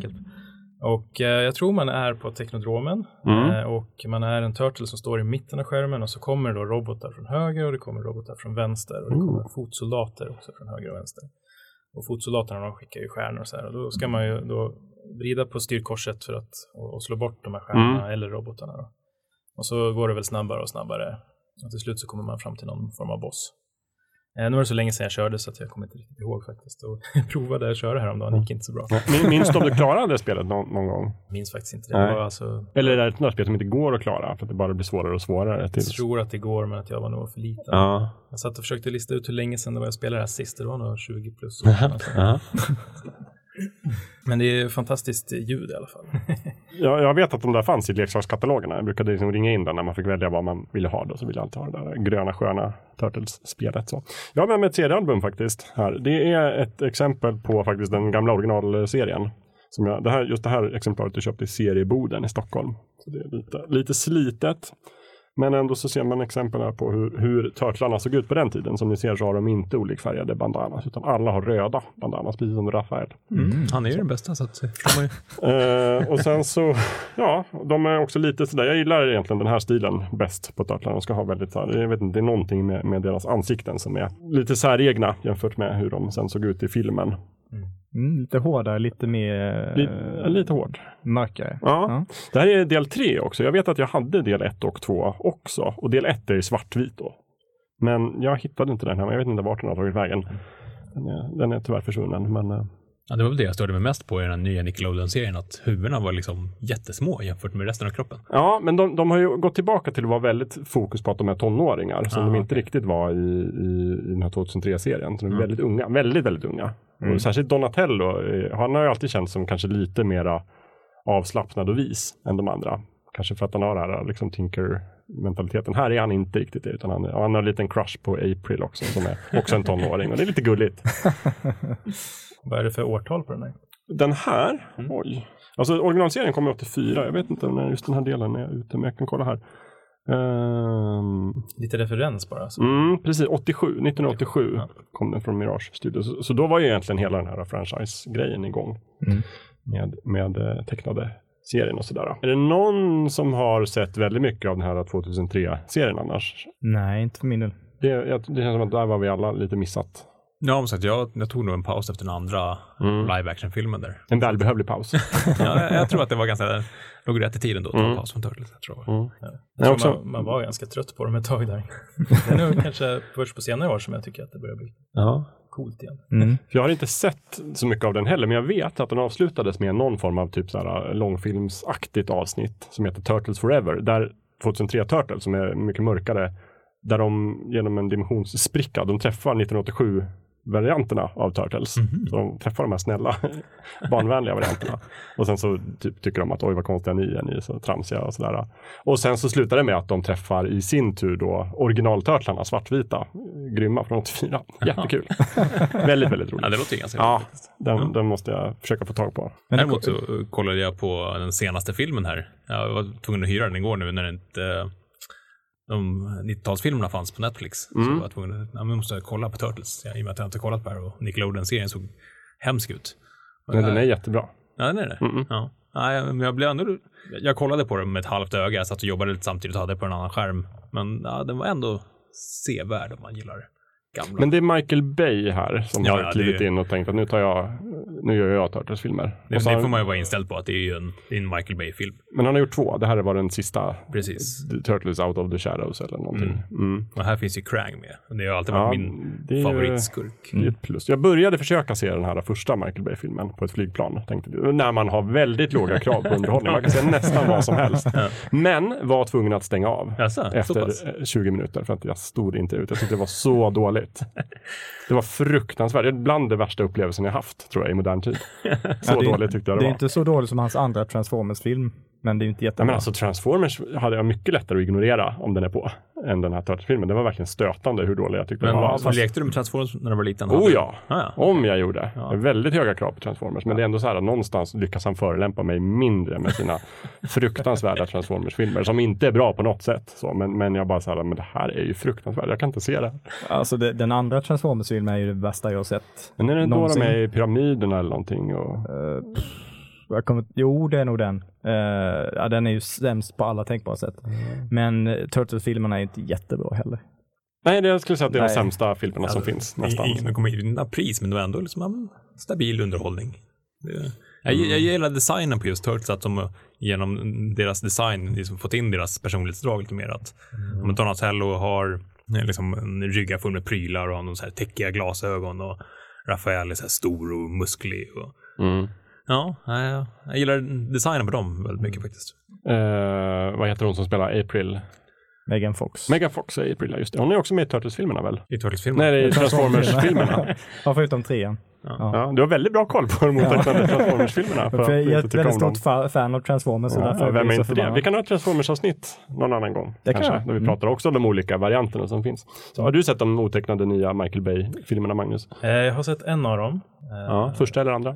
[SPEAKER 1] Och eh, jag tror man är på Teknodromen
[SPEAKER 2] Mm.
[SPEAKER 1] eh, och man är en turtle som står i mitten av skärmen och så kommer då robotar från höger och det kommer robotar från vänster och det kommer fotsoldater också från höger och vänster. Och fotsoldaterna de skickar ju stjärnor och så här och då ska man ju då vrida på styrkorset för att och, och slå bort de här stjärnorna eller robotarna. Då. Och så går det väl snabbare och snabbare och till slut så kommer man fram till någon form av boss. Eh, nu var det så länge sedan jag körde så att jag kommer inte riktigt ihåg faktiskt. Och provade att köra häromdagen, det gick inte så bra.
[SPEAKER 2] Min- Minns du om du klarade det spelet någon, någon gång?
[SPEAKER 1] Minns faktiskt inte det. Var alltså,
[SPEAKER 2] Eller är det ett spel som inte går att klara för att det bara blir svårare och svårare?
[SPEAKER 1] jag
[SPEAKER 2] Tills...
[SPEAKER 1] tror att det går, men att jag var nog för liten.
[SPEAKER 2] Ja.
[SPEAKER 1] Jag satt och försökte lista ut hur länge sedan det var jag spelade det här sist. Det var nog 20 plus.
[SPEAKER 2] Ja.
[SPEAKER 1] Men det är fantastiskt ljud i alla fall.
[SPEAKER 2] Jag, jag vet att de där fanns i leksakskatalogerna. Jag brukade liksom ringa in den när man fick välja vad man ville ha. Då, så ville jag alltid ha det där gröna sköna Turtles-spelet. Så. Jag har med mig ett seriealbum faktiskt. Här. Det är ett exempel på faktiskt den gamla originalserien. Som jag, det här, just det här exemplaret du köpte i serieboden i Stockholm. Så det är lite, lite slitet. Men ändå så ser man exempel här på hur, hur turtlarna såg ut på den tiden. Som ni ser så har de inte olikfärgade bandanas utan alla har röda bandanas, precis som Rafael.
[SPEAKER 4] Mm. Han är ju den bästa så att.
[SPEAKER 2] Eh, och sen så, ja, de är också lite sådär, jag gillar egentligen den här stilen bäst på Turtlarna. De ska ha väldigt, jag vet inte, det är någonting med, med deras ansikten som är lite säregna jämfört med hur de sen såg ut i filmen.
[SPEAKER 3] Mm, lite hårdare, lite mer
[SPEAKER 2] Lite, lite hård.
[SPEAKER 3] mörkare.
[SPEAKER 2] Ja. Det här är del tre också. Jag vet att jag hade del ett och två också. Och del ett är i svartvit då. Men jag hittade inte den här, men jag vet inte vart den har tagit vägen. Den är, den är tyvärr försvunnen, men eh,
[SPEAKER 4] Ja, det var väl det jag störde mig mest på i den nya Nickelodeon-serien, att huvudena var liksom jättesmå jämfört med resten av kroppen.
[SPEAKER 2] Ja, men de, de har ju gått tillbaka till att vara väldigt fokus på att de är tonåringar som
[SPEAKER 4] Ah,
[SPEAKER 2] de inte riktigt var i, i, i den här 2003-serien. Så de är
[SPEAKER 4] Mm.
[SPEAKER 2] väldigt unga, väldigt, väldigt unga. Och särskilt Donatello, eh, han har ju alltid känts som kanske lite mera avslappnad och vis än de andra. Kanske för att han har den här liksom Tinker-mentaliteten. Här är han inte riktigt det, utan han, han har en liten crush på April också, som är också en tonåring. Och det är lite gulligt.
[SPEAKER 1] Vad är det för årtal på den här?
[SPEAKER 2] Den här,
[SPEAKER 4] Mm.
[SPEAKER 2] oj. Alltså originalserien kommer 84. Jag vet inte när just den här delen är ute, men jag kan kolla här. Ehm,
[SPEAKER 1] Lite referens bara. Så.
[SPEAKER 2] Mm, precis, 87, 1987
[SPEAKER 1] Ja.
[SPEAKER 2] kom den från Mirage Studios. Så, så då var ju egentligen hela den här franchise-grejen igång.
[SPEAKER 3] Mm.
[SPEAKER 2] Med, med eh, tecknade serien och sådär. Är det någon som har sett väldigt mycket av den här 2003-serien annars?
[SPEAKER 3] Nej, inte för min del.
[SPEAKER 2] Det, jag, det känns som att där var vi alla lite missat.
[SPEAKER 4] Ja, sagt, jag, jag tog nog en paus efter den andra
[SPEAKER 2] Mm.
[SPEAKER 4] live action-filmen där.
[SPEAKER 2] En välbehövlig paus.
[SPEAKER 4] Ja, jag, jag tror att det var ganska, låg rätt i tiden då att ta
[SPEAKER 2] Mm.
[SPEAKER 4] en paus från Turtles. Jag tror.
[SPEAKER 2] Mm.
[SPEAKER 1] Jag
[SPEAKER 2] Jag
[SPEAKER 1] tror
[SPEAKER 2] också-
[SPEAKER 1] man, man var ganska trött på dem ett tag där. Det är nog kanske först på senare år som jag tycker att det börjar bli
[SPEAKER 2] Ja.
[SPEAKER 1] coolt igen.
[SPEAKER 3] Mm.
[SPEAKER 2] För jag har inte sett så mycket av den heller, men jag vet att den avslutades med någon form av typ så här långfilmsaktigt avsnitt som heter Turtles Forever. Där 2003 Turtles, som är mycket mörkare, där de genom en dimensionsspricka, de träffar 1987 varianterna av Turtles. Så de träffar de här snälla, barnvänliga varianterna. Och sen så typ, tycker de att oj vad konstiga ni är, ni är så tramsiga och sådär. Och sen så slutar det med att de träffar i sin tur då originaltörtlarna, svartvita, grymma från 84. Jättekul. väldigt, väldigt roligt.
[SPEAKER 4] Ja, det låter ju ganska
[SPEAKER 2] Ja, den, den måste jag försöka få tag på.
[SPEAKER 3] Men det-
[SPEAKER 4] Däremot så eh, kollade jag på den senaste filmen här. Jag var tvungen att hyra den igår nu när det inte de 90-talsfilmerna fanns på Netflix. Så
[SPEAKER 2] Mm.
[SPEAKER 4] var jag tvungen att, måste kolla på Turtles. I och med att jag inte kollat på det här och Nickelodeon-serien såg hemsk ut.
[SPEAKER 2] Men
[SPEAKER 4] jag-
[SPEAKER 2] den är jättebra.
[SPEAKER 4] Ja, den är det.
[SPEAKER 2] Mm-mm.
[SPEAKER 4] Ja. Nej, men jag blev ändå... Jag kollade på den med ett halvt öga. Jag satt och jobbade lite samtidigt och hade på en annan skärm. Men ja, den var ändå sevärd om man gillar gamla.
[SPEAKER 2] Men det är Michael Bay här som
[SPEAKER 4] Ja,
[SPEAKER 2] har
[SPEAKER 4] ja,
[SPEAKER 2] klivit
[SPEAKER 4] det-
[SPEAKER 2] in och tänkt att nu tar jag, nu gör jag Turtles-filmer.
[SPEAKER 4] det, det får man ju vara inställd på att det är ju en, är en Michael Bay-film.
[SPEAKER 2] Men han har gjort två. Det här var den sista.
[SPEAKER 4] Precis.
[SPEAKER 2] Turtles Out of the Shadows eller någonting. Mm.
[SPEAKER 4] Och här finns ju Krang med. Det har alltid varit
[SPEAKER 2] Ja,
[SPEAKER 4] min
[SPEAKER 2] det är ju-
[SPEAKER 4] favoritskurk.
[SPEAKER 2] Det är ett plus. Jag började försöka se den här första Michael Bay-filmen på ett flygplan. Tänkte, när man har väldigt låga krav på underhållning. Man kan se nästan vad som helst. Men var tvungen att stänga av.
[SPEAKER 4] Jaså, så
[SPEAKER 2] efter
[SPEAKER 4] pass?
[SPEAKER 2] eh, 20 minuter för att jag stod inte ut. Jag tyckte det var så dåligt. Det var fruktansvärt. Det är bland det värsta upplevelsen jag haft tror jag i modern tid. Så
[SPEAKER 3] Ja, det är-
[SPEAKER 2] dåligt tyckte jag det,
[SPEAKER 3] Det är
[SPEAKER 2] var.
[SPEAKER 3] inte så dåligt som hans andra Transformers-film, men det är ju inte
[SPEAKER 2] Ja,
[SPEAKER 3] jättebra.
[SPEAKER 2] men alltså Transformers hade jag mycket lättare att ignorera om den är på än den här Turtles-filmen. Det var verkligen stötande hur dålig jag tyckte
[SPEAKER 4] Men
[SPEAKER 2] den var.
[SPEAKER 4] så
[SPEAKER 2] Fast-
[SPEAKER 4] lekte du med Transformers när du var liten?
[SPEAKER 2] Oh ja,
[SPEAKER 4] Ah, ja.
[SPEAKER 2] om jag gjorde. Har Väldigt höga krav på Transformers. Men det är ändå så här att någonstans lyckas han förelämpa mig mindre med sina fruktansvärda Transformers-filmer som inte är bra på något sätt. Så, men, men jag bara så här, men det här är ju fruktansvärt. Jag kan inte se det.
[SPEAKER 3] Alltså det, den andra Transformers-filmen är ju det bästa jag har sett.
[SPEAKER 2] Men är det då de
[SPEAKER 3] Någonsin.
[SPEAKER 2] är i pyramiderna eller någonting? Och...
[SPEAKER 3] Pff, jag kommer, jo, det är nog den. Eh, ja, den är ju sämst på alla tänkbara sätt. Men uh, Turtles-filmerna är inte jättebra heller.
[SPEAKER 2] Nej, det, jag skulle säga att det är de
[SPEAKER 3] Nej.
[SPEAKER 2] sämsta filmerna som finns nästan.
[SPEAKER 4] Ingen kommer inte vinna pris, men det var ändå liksom, stabil underhållning. Det, jag, jag gillar designen på just Turtles, att de genom deras design liksom fått in deras personlighetsdrag lite mer. Att mm. Donatello har Det är liksom en rygga full med prylar och har någon så här täckiga glasögon och Rafael är så här stor och musklig. Och...
[SPEAKER 2] Mm.
[SPEAKER 4] Ja, jag, gillar designen på dem väldigt mycket faktiskt.
[SPEAKER 2] Eh, vad heter hon som spelar April?
[SPEAKER 3] Megan Fox.
[SPEAKER 2] Megan Fox är April, ja, just det. Hon är också med i Turtles-filmerna väl?
[SPEAKER 4] I Turtles-filmen.
[SPEAKER 2] Nej, det är Transformers-filmerna.
[SPEAKER 3] ja, förutom trean.
[SPEAKER 2] Ja, du har väldigt bra koll på de otecknade Transformers-filmerna.
[SPEAKER 3] Jag är ett väldigt stort fa- fan av Transformers.
[SPEAKER 2] Ja,
[SPEAKER 3] blir
[SPEAKER 2] vem är inte det? Vi kan ha ett Transformers-avsnitt någon annan gång.
[SPEAKER 3] Det kan
[SPEAKER 2] kanske,
[SPEAKER 3] jag.
[SPEAKER 2] Där vi
[SPEAKER 3] Mm.
[SPEAKER 2] pratar också om de olika varianterna som finns. Så har du sett de otecknade nya Michael Bay-filmerna, Magnus?
[SPEAKER 1] Eh, Jag har sett en av dem. Eh,
[SPEAKER 2] Ja, första eller andra?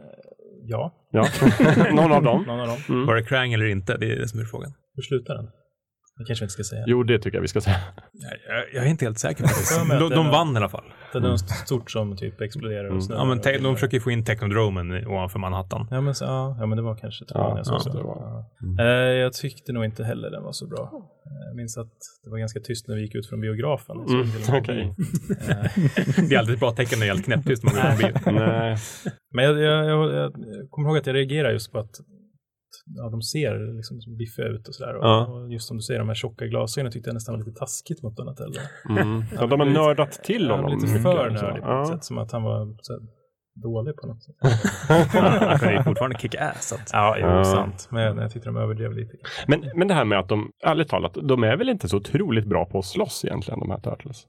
[SPEAKER 1] Ja,
[SPEAKER 2] Ja, någon av dem.
[SPEAKER 1] någon av dem.
[SPEAKER 2] Mm.
[SPEAKER 4] Var det Krang eller inte? Det är det som är frågan.
[SPEAKER 1] Hur slutar den? Det kanske vi inte ska säga.
[SPEAKER 2] Jo, det tycker jag vi ska säga.
[SPEAKER 4] Jag, jag, jag är inte helt säker på det. De, de vann i alla fall.
[SPEAKER 1] Det är något stort som typ exploderar och snurrar.
[SPEAKER 4] Ja, men te-
[SPEAKER 1] och-
[SPEAKER 4] de försöker få in Technodromen ovanför Manhattan.
[SPEAKER 1] Ja men, så, ja, ja, men det var kanske tvåan
[SPEAKER 2] Ja,
[SPEAKER 1] jag såg.
[SPEAKER 2] ja,
[SPEAKER 1] så.
[SPEAKER 2] det var-
[SPEAKER 1] Ja. Eh, jag tyckte nog inte heller den var så bra. Eh, Jag minns att det var ganska tyst när vi gick ut från biografen.
[SPEAKER 2] Mm,
[SPEAKER 1] bio. Eh,
[SPEAKER 4] Det är alltid ett bra tecken när det är helt knäpptyst. man går.
[SPEAKER 2] Nej.
[SPEAKER 1] Men jag, jag, jag, jag kommer ihåg att jag reagerar just på att ja, de ser liksom som biffiga ut och sådär. Och,
[SPEAKER 2] Ja.
[SPEAKER 1] och just som du säger, de här tjocka glasögonen tyckte jag nästan var lite taskigt mot Donatello.
[SPEAKER 2] Mm. Ja, de har
[SPEAKER 1] lite-
[SPEAKER 2] nördat till honom.
[SPEAKER 1] lite
[SPEAKER 2] mycket,
[SPEAKER 1] för
[SPEAKER 2] så.
[SPEAKER 1] nördig på något
[SPEAKER 2] Ja.
[SPEAKER 1] sätt. Som att han var så här, dålig på något sätt.
[SPEAKER 4] Han kan ju fortfarande kicka ass. att-
[SPEAKER 1] Ja, jo,
[SPEAKER 2] Ja.
[SPEAKER 1] sant. Men jag tyckte de överdrev lite.
[SPEAKER 2] Men, men det här med att de, ärligt talat, de är väl inte så otroligt bra på att slåss egentligen, de här Turtles.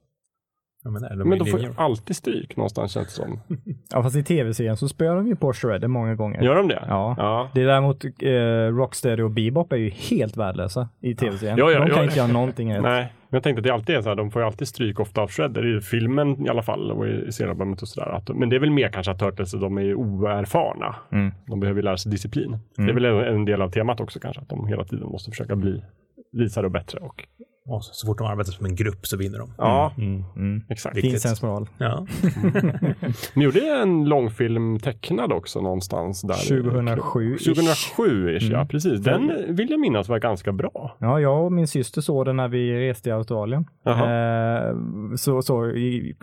[SPEAKER 4] Ja, men, nej, de
[SPEAKER 2] Men de får ju alltid stryk någonstans känns det som.
[SPEAKER 3] Ja, fast i tv-serien så spöar de ju på Shredder många gånger.
[SPEAKER 2] Gör de det?
[SPEAKER 3] Ja.
[SPEAKER 2] ja.
[SPEAKER 3] Det är däremot eh, Rocksteady och Bebop är ju helt värdelösa i tv-serien.
[SPEAKER 2] Ja, ja,
[SPEAKER 3] de kan inte göra någonting rätt.
[SPEAKER 2] Nej, men jag tänkte att det alltid är så här, de får ju alltid stryk ofta av Shredder i filmen i alla fall och i serialbumet och sådär. Men det är väl mer kanske att Turtles, de är ju oerfarna.
[SPEAKER 3] Mm.
[SPEAKER 2] De behöver ju lära sig disciplin. Det är väl en- en del av temat också kanske, att de hela tiden måste försöka bli visare och bättre. Och,
[SPEAKER 4] Och så, så fort de arbetar som en grupp så vinner de.
[SPEAKER 2] ja,
[SPEAKER 3] Mm. Mm.
[SPEAKER 2] exakt.
[SPEAKER 4] Viktigt.
[SPEAKER 3] Finns ens moral.
[SPEAKER 4] Ja.
[SPEAKER 2] De gjorde en långfilm tecknad också någonstans där.
[SPEAKER 3] 2007 -ish.
[SPEAKER 2] 2007 ish, ja
[SPEAKER 3] Mm.
[SPEAKER 2] precis. Den vill jag minnas var ganska bra.
[SPEAKER 3] Ja, jag och min syster såg den när vi reste i Australien. Eh, så, så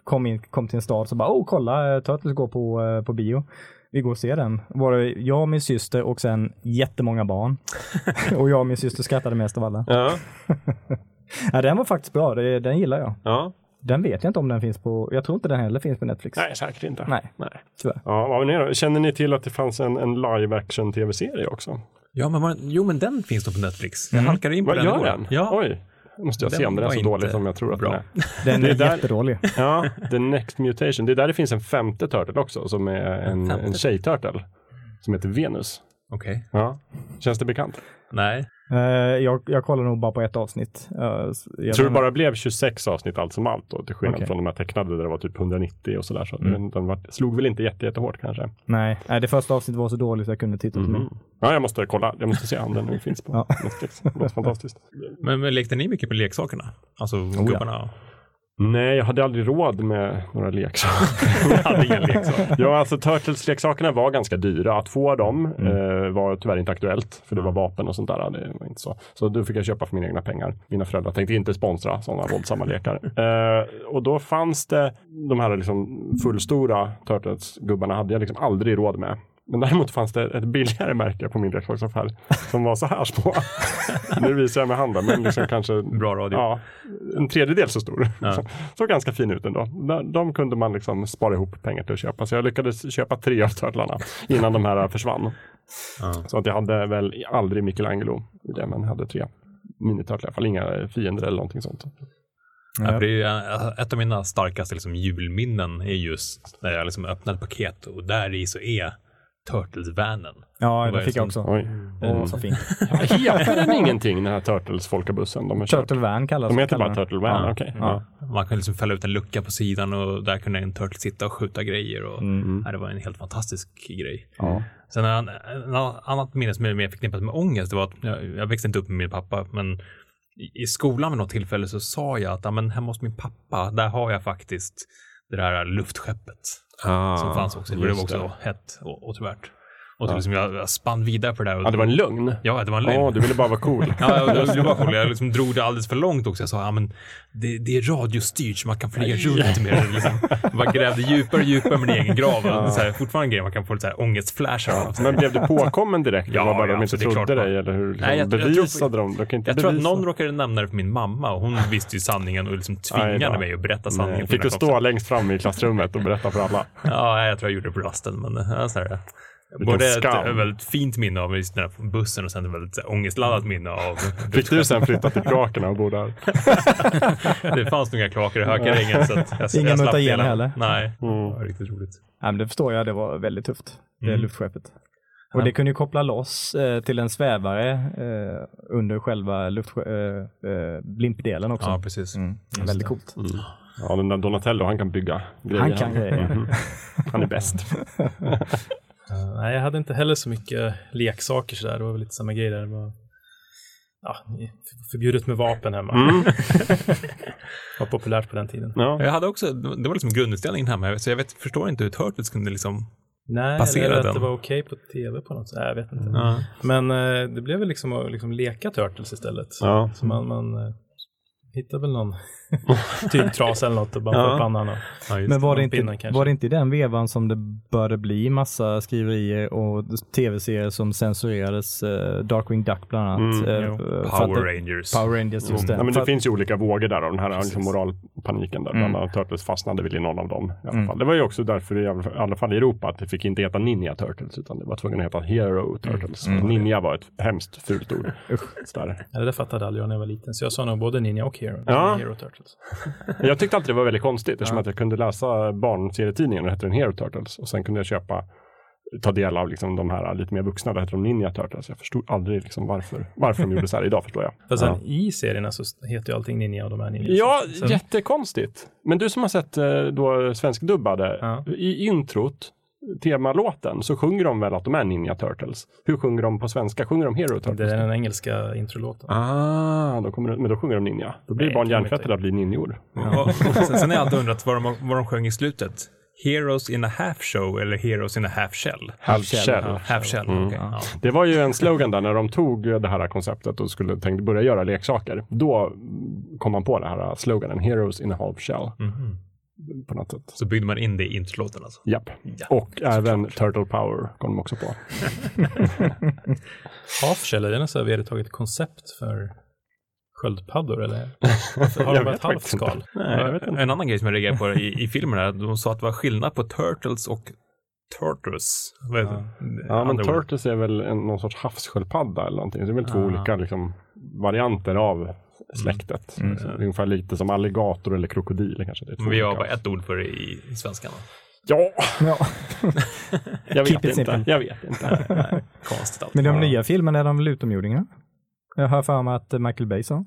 [SPEAKER 3] kom, in, kom till en stad så bara, oh kolla, eh, Turtles går på, eh, på bio. Vi går och ser den. Var det jag och min syster och sen jättemånga barn. och jag och min syster skrattade mest av alla.
[SPEAKER 2] Ja,
[SPEAKER 3] Ja, den var faktiskt bra, det, den gillar jag.
[SPEAKER 2] ja.
[SPEAKER 3] Den vet jag inte om den finns på, jag tror inte den heller finns på Netflix.
[SPEAKER 2] Nej, säkert inte.
[SPEAKER 3] Nej.
[SPEAKER 2] Nej.
[SPEAKER 3] Tyvärr.
[SPEAKER 2] Ja, vad ni då? Känner ni till att det fanns en, en live action tv-serie också?
[SPEAKER 4] Ja, men man, jo, men den finns då på Netflix. Jag
[SPEAKER 3] Mm.
[SPEAKER 4] halkade in på
[SPEAKER 2] Vad
[SPEAKER 4] den
[SPEAKER 2] gör
[SPEAKER 4] igår.
[SPEAKER 2] den?
[SPEAKER 4] Ja,
[SPEAKER 2] Oj, måste jag se
[SPEAKER 4] Den
[SPEAKER 2] om den är så dålig som jag tror att
[SPEAKER 4] bra.
[SPEAKER 2] den är.
[SPEAKER 3] Den
[SPEAKER 2] Det
[SPEAKER 3] är
[SPEAKER 2] är där-
[SPEAKER 3] jättedålig.
[SPEAKER 2] Ja, The Next Mutation. Det är där det finns en femte turtle också, som är en,
[SPEAKER 4] femte?
[SPEAKER 2] en tjejturtle. Som heter Venus.
[SPEAKER 4] Okej.
[SPEAKER 2] Ja. Känns det bekant?
[SPEAKER 4] Nej.
[SPEAKER 3] Eh, jag, jag kollar nog bara på ett avsnitt. Uh, s- jag
[SPEAKER 2] tror det bara blev 26 avsnitt allt som allt då, till skillnad
[SPEAKER 3] Okej.
[SPEAKER 2] från de här tecknade där det var typ 190 och sådär. Så
[SPEAKER 3] Mm.
[SPEAKER 2] den, den var, slog väl inte jätte, jättehårt kanske.
[SPEAKER 3] Nej, nej, det första avsnittet var så dåligt så jag kunde titta på mig.
[SPEAKER 2] Ja, jag måste kolla. Jag måste se om den nu finns på
[SPEAKER 3] Ja.
[SPEAKER 2] Netflix. Det låter fantastiskt.
[SPEAKER 4] Men, men lekte ni mycket med leksakerna? Alltså
[SPEAKER 3] ja.
[SPEAKER 4] gubbarna?
[SPEAKER 2] Nej, jag hade aldrig råd med några leksaker.
[SPEAKER 4] Jag hade ingen leksak.
[SPEAKER 2] ja, alltså Turtles-leksakerna var ganska dyra. Att få dem eh, var tyvärr inte aktuellt, för det var vapen och sånt där. Det var inte så. så då fick jag köpa för mina egna pengar. Mina föräldrar tänkte inte sponsra sådana våldsamma lekar. Eh, och då fanns det de här liksom fullstora Turtles-gubbarna hade jag liksom aldrig råd med. Men däremot fanns det ett billigare märke på min leksaksaffär som var så här små. nu visar jag med handen, men liksom kanske
[SPEAKER 4] Bra radio.
[SPEAKER 2] Ja, en tredjedel så stor.
[SPEAKER 4] Ja.
[SPEAKER 2] Så, såg ganska fin ut ändå. De, de kunde man liksom spara ihop pengar till att köpa. Så jag lyckades köpa tre av turtlarna innan de här försvann.
[SPEAKER 4] Ja.
[SPEAKER 2] Så att jag hade väl aldrig Michelangelo i det, men hade tre miniturtlar i alla fall. Inga fiender eller någonting sånt.
[SPEAKER 4] Ja, det är ju en- ett av mina starkaste liksom, julminnen är just när jag liksom öppnade ett paket och där i så är Turtles-vanen.
[SPEAKER 3] Ja,
[SPEAKER 4] Det
[SPEAKER 3] fick jag också.
[SPEAKER 2] Oj.
[SPEAKER 3] Åh, så fint.
[SPEAKER 2] Heter den ingenting, den här Turtles-folkabussen de?
[SPEAKER 3] Turtle Van kallas
[SPEAKER 2] De heter bara. Turtle Van,
[SPEAKER 3] Ja.
[SPEAKER 2] okej.
[SPEAKER 3] Ja.
[SPEAKER 4] Man kan liksom fälla ut en lucka på sidan och där kunde en turtle sitta och skjuta grejer. Och,
[SPEAKER 3] Mm.
[SPEAKER 4] ja, det var en helt fantastisk grej.
[SPEAKER 3] Ja.
[SPEAKER 4] Sen en, en annat minne som är mer förknippat med ångest, det var att jag, jag växte inte upp med min pappa, men i, i skolan vid något tillfälle så sa jag att ja, men hemma hos min pappa, där har jag faktiskt det här luftskeppet
[SPEAKER 2] Ah,
[SPEAKER 4] som fanns också. Det var också
[SPEAKER 2] det.
[SPEAKER 4] hett och åtråvärt. Och så liksom jag, jag spann vidare på det där. Och,
[SPEAKER 2] Ja, det var en lögn.
[SPEAKER 4] Ja, det var en
[SPEAKER 2] Ja,
[SPEAKER 4] lögn.
[SPEAKER 2] du ville bara vara cool.
[SPEAKER 4] Ja, jag, jag, det var cool. Jag liksom drog det alldeles för långt också. Jag sa, ja men det, det är radiostyrt så man kan flyga runt mer. Liksom. Man grävde djupare och djupare med din egen grav. Och Så här, fortfarande en grej man kan få lite ångestflashar av.
[SPEAKER 2] Men blev du påkommen direkt?
[SPEAKER 4] Ja,
[SPEAKER 2] var bara
[SPEAKER 4] ja,
[SPEAKER 2] de inte
[SPEAKER 4] det är
[SPEAKER 2] trodde dig?
[SPEAKER 4] man-
[SPEAKER 2] Eller hur liksom,
[SPEAKER 4] Nej, jag- jag tror-
[SPEAKER 2] bevisade de? De
[SPEAKER 4] Jag tror att
[SPEAKER 2] bevisa.
[SPEAKER 4] någon råkade nämna det för min mamma och hon visste ju sanningen och liksom tvingade mig att berätta sanningen.
[SPEAKER 2] Nej. Fick du stå längst fram i klassrummet och berätta för alla?
[SPEAKER 4] Ja, jag tror jag gjorde det på rasten. Men ja, så här,
[SPEAKER 2] Vilken
[SPEAKER 4] både
[SPEAKER 2] skam.
[SPEAKER 4] ett väldigt fint minne av just den här bussen och sen ett väldigt så här, ångestladdat minne av...
[SPEAKER 2] Fick du sen flytta till Krakerna och bo där?
[SPEAKER 4] det fanns några kloaker i Hökarängen så att jag,
[SPEAKER 3] Ingen
[SPEAKER 4] jag slapp dela.
[SPEAKER 3] heller?
[SPEAKER 4] Nej, det
[SPEAKER 2] Mm.
[SPEAKER 4] var riktigt roligt.
[SPEAKER 3] Ja, men det förstår jag, det var väldigt tufft. Det
[SPEAKER 4] Mm.
[SPEAKER 3] luftskeppet. Och det kunde ju koppla loss eh, till en svävare eh, under själva luft, eh, eh, blimpdelen också.
[SPEAKER 4] Ja, precis.
[SPEAKER 3] Mm. Väldigt
[SPEAKER 1] det.
[SPEAKER 3] coolt.
[SPEAKER 2] Mm. Ja, den där Donatello, han kan bygga grejer.
[SPEAKER 3] Han kan grejer.
[SPEAKER 2] Mhm. Han är bäst.
[SPEAKER 1] Eh, nej, jag hade inte heller så mycket leksaker sådär. Det var väl lite samma grej där. Det var, ja, förbjudet med vapen hemma.
[SPEAKER 2] Mm.
[SPEAKER 1] var populärt på den tiden.
[SPEAKER 2] Ja.
[SPEAKER 4] Jag hade också, det var liksom grundinställningen hemma, så jag vet, förstår inte hur Turtles kunde liksom...
[SPEAKER 1] Nej,
[SPEAKER 4] Passera
[SPEAKER 1] eller att
[SPEAKER 4] den.
[SPEAKER 1] det var okej på tv på något sätt. Jag vet inte.
[SPEAKER 4] Ja.
[SPEAKER 1] Men eh, det blev väl liksom att liksom leka Turtles istället.
[SPEAKER 2] Ja.
[SPEAKER 1] Så man, man hittar väl någon typ trasa eller något och bara
[SPEAKER 2] Ja.
[SPEAKER 1] pannan och
[SPEAKER 4] Ja,
[SPEAKER 3] Men var det, inte,
[SPEAKER 1] kanske.
[SPEAKER 3] var det inte i den vevan som det började bli massa skriverier och tv-serier som censurerades? Eh, Darkwing Duck bland annat.
[SPEAKER 2] Mm,
[SPEAKER 3] eh,
[SPEAKER 4] Power
[SPEAKER 3] det-
[SPEAKER 4] Rangers.
[SPEAKER 3] Power Rangers, just det.
[SPEAKER 2] Ja, men det
[SPEAKER 3] att-
[SPEAKER 2] finns ju olika vågor där av den här liksom, moralpaniken där. Bland
[SPEAKER 3] Mm.
[SPEAKER 2] annat Turtles fastnade väl i någon av dem. I alla
[SPEAKER 3] Mm.
[SPEAKER 2] fall. Det var ju också därför i alla- fall i Europa att det fick inte heta Ninja Turtles utan det var tvungen att heta Hero Turtles.
[SPEAKER 3] Mm.
[SPEAKER 2] Ninja var ett hemskt fult ord. Sådär.
[SPEAKER 1] Ja, det där fattade aldrig jag när jag var liten. Så jag sa nog både Ninja och Hero.
[SPEAKER 2] Ja.
[SPEAKER 1] Hero Turtles.
[SPEAKER 2] Jag tyckte alltid det var väldigt konstigt eftersom att jag kunde läsa barnserietidningen och hette den Hero Turtles och sen kunde jag köpa ta del av liksom de här lite mer vuxna, det heter de Ninja Turtles. Jag förstod aldrig liksom varför, varför de gjorde så här. Idag förstår jag.
[SPEAKER 1] Fast
[SPEAKER 2] Ja.
[SPEAKER 1] i serierna så heter ju allting Ninja och de är Ninja.
[SPEAKER 2] Ja,
[SPEAKER 1] sen,
[SPEAKER 2] jättekonstigt. Men du som har sett eh, då svenskdubbade,
[SPEAKER 1] Ja.
[SPEAKER 2] i introt, temalåten, så sjunger de väl att de är Ninja Turtles. Hur sjunger de på svenska? Sjunger de Hero Turtles?
[SPEAKER 1] Det är den engelska introlåten.
[SPEAKER 2] Ah, då kommer, det- men då sjunger de Ninja. Då blir
[SPEAKER 1] Nej,
[SPEAKER 2] barn
[SPEAKER 1] kan de
[SPEAKER 2] hjärntvättade
[SPEAKER 1] inte.
[SPEAKER 2] att bli ninjor.
[SPEAKER 4] Ja. sen, sen har jag alltid undrat vad de, vad de sjöng i slutet. Heroes in a half show eller Heroes in a half shell?
[SPEAKER 2] Half
[SPEAKER 3] shell.
[SPEAKER 4] Half shell,
[SPEAKER 2] Mm.
[SPEAKER 4] okej. Ja.
[SPEAKER 2] Det var ju en slogan där när de tog det här konceptet och skulle tänkte börja göra leksaker. Då kom man på den här sloganen, Heroes in a half shell.
[SPEAKER 4] Mhm.
[SPEAKER 2] På något sätt.
[SPEAKER 4] Så byggde man in det i introlåten alltså?
[SPEAKER 2] Japp.
[SPEAKER 4] Ja.
[SPEAKER 2] Och även Turtle Power kom de också på.
[SPEAKER 1] Half-shell, är det något så här vedertaget koncept för sköldpaddor eller? Har de bara ett halvt skal?
[SPEAKER 2] Nej.
[SPEAKER 4] En annan grej som jag reagerade på i, i filmen är att de sa att det var skillnad på Turtles och Turtles. Det?
[SPEAKER 2] Ja, men. Turtles är väl en, någon sorts havssköldpadda eller någonting. Det är väl två
[SPEAKER 1] Ah.
[SPEAKER 2] olika liksom, varianter av släktet. Det är ungefär lite som alligator eller krokodil kanske. Det är två
[SPEAKER 4] Men vi har bara ett ord för det i, i svenskan.
[SPEAKER 2] Ja,
[SPEAKER 3] Ja.
[SPEAKER 2] jag vet inte.
[SPEAKER 3] simple.
[SPEAKER 2] Jag vet inte.
[SPEAKER 4] Konstigt allt.
[SPEAKER 3] Men de nya filmerna är de väl utomjordingar? Jag har för mig att Michael Bay sa.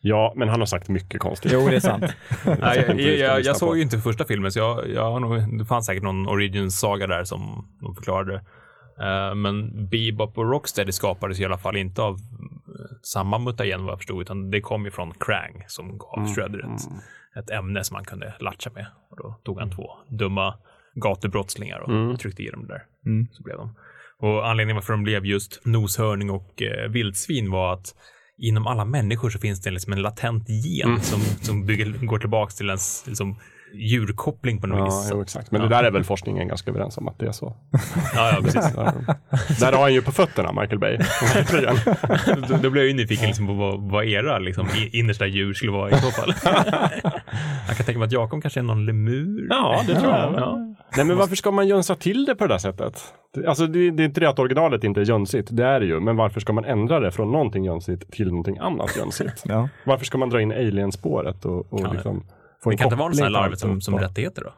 [SPEAKER 2] Ja, men han har sagt mycket konstigt.
[SPEAKER 3] Jo, det är sant.
[SPEAKER 4] Nej, jag, jag, jag, jag såg ju inte första filmen, så jag, jag har nog, det fanns säkert någon origin-saga där som de förklarade. Eh, men Bebop och Rocksteady skapades i alla fall inte av samma mutagen vad jag förstod, utan det kom ju från Krang som gav
[SPEAKER 2] Mm,
[SPEAKER 4] Shredder ett, ett ämne som man kunde latcha med. Och då tog han två dumma gatubrottslingar och
[SPEAKER 2] Mm.
[SPEAKER 4] tryckte i dem där.
[SPEAKER 3] Mm.
[SPEAKER 4] Så blev de. Och anledningen varför de blev just noshörning och eh, vildsvin var att inom alla människor så finns det liksom en latent gen
[SPEAKER 2] Mm.
[SPEAKER 4] som, som bygger, går tillbaka till ens liksom, djurkoppling på något
[SPEAKER 2] Ja,
[SPEAKER 4] vis.
[SPEAKER 2] jo, exakt. Men
[SPEAKER 4] Ja.
[SPEAKER 2] det där är väl forskningen ganska överens om att det är så.
[SPEAKER 4] Ja, ja, precis.
[SPEAKER 2] Där, har han ju på fötterna, Michael Bay.
[SPEAKER 4] Då, då blev jag ju nyfiken liksom på vad, vad era liksom, innersta djur skulle vara i så fall. jag kan tänka mig att Jakob kanske är någon lemur.
[SPEAKER 2] Ja, det tror jag.
[SPEAKER 4] Ja.
[SPEAKER 2] Nej, men varför ska man jönsa till det på det där sättet? Alltså, det, det är inte det att originalet inte är jönsigt, det är det ju. Men varför ska man ändra det från någonting jönsigt till någonting annat jönsigt?
[SPEAKER 3] Ja.
[SPEAKER 2] Varför ska man dra in alien-spåret och, och
[SPEAKER 4] det-
[SPEAKER 2] liksom få
[SPEAKER 4] Det kan inte vara något sånt här larvigt som, som rättigheter då?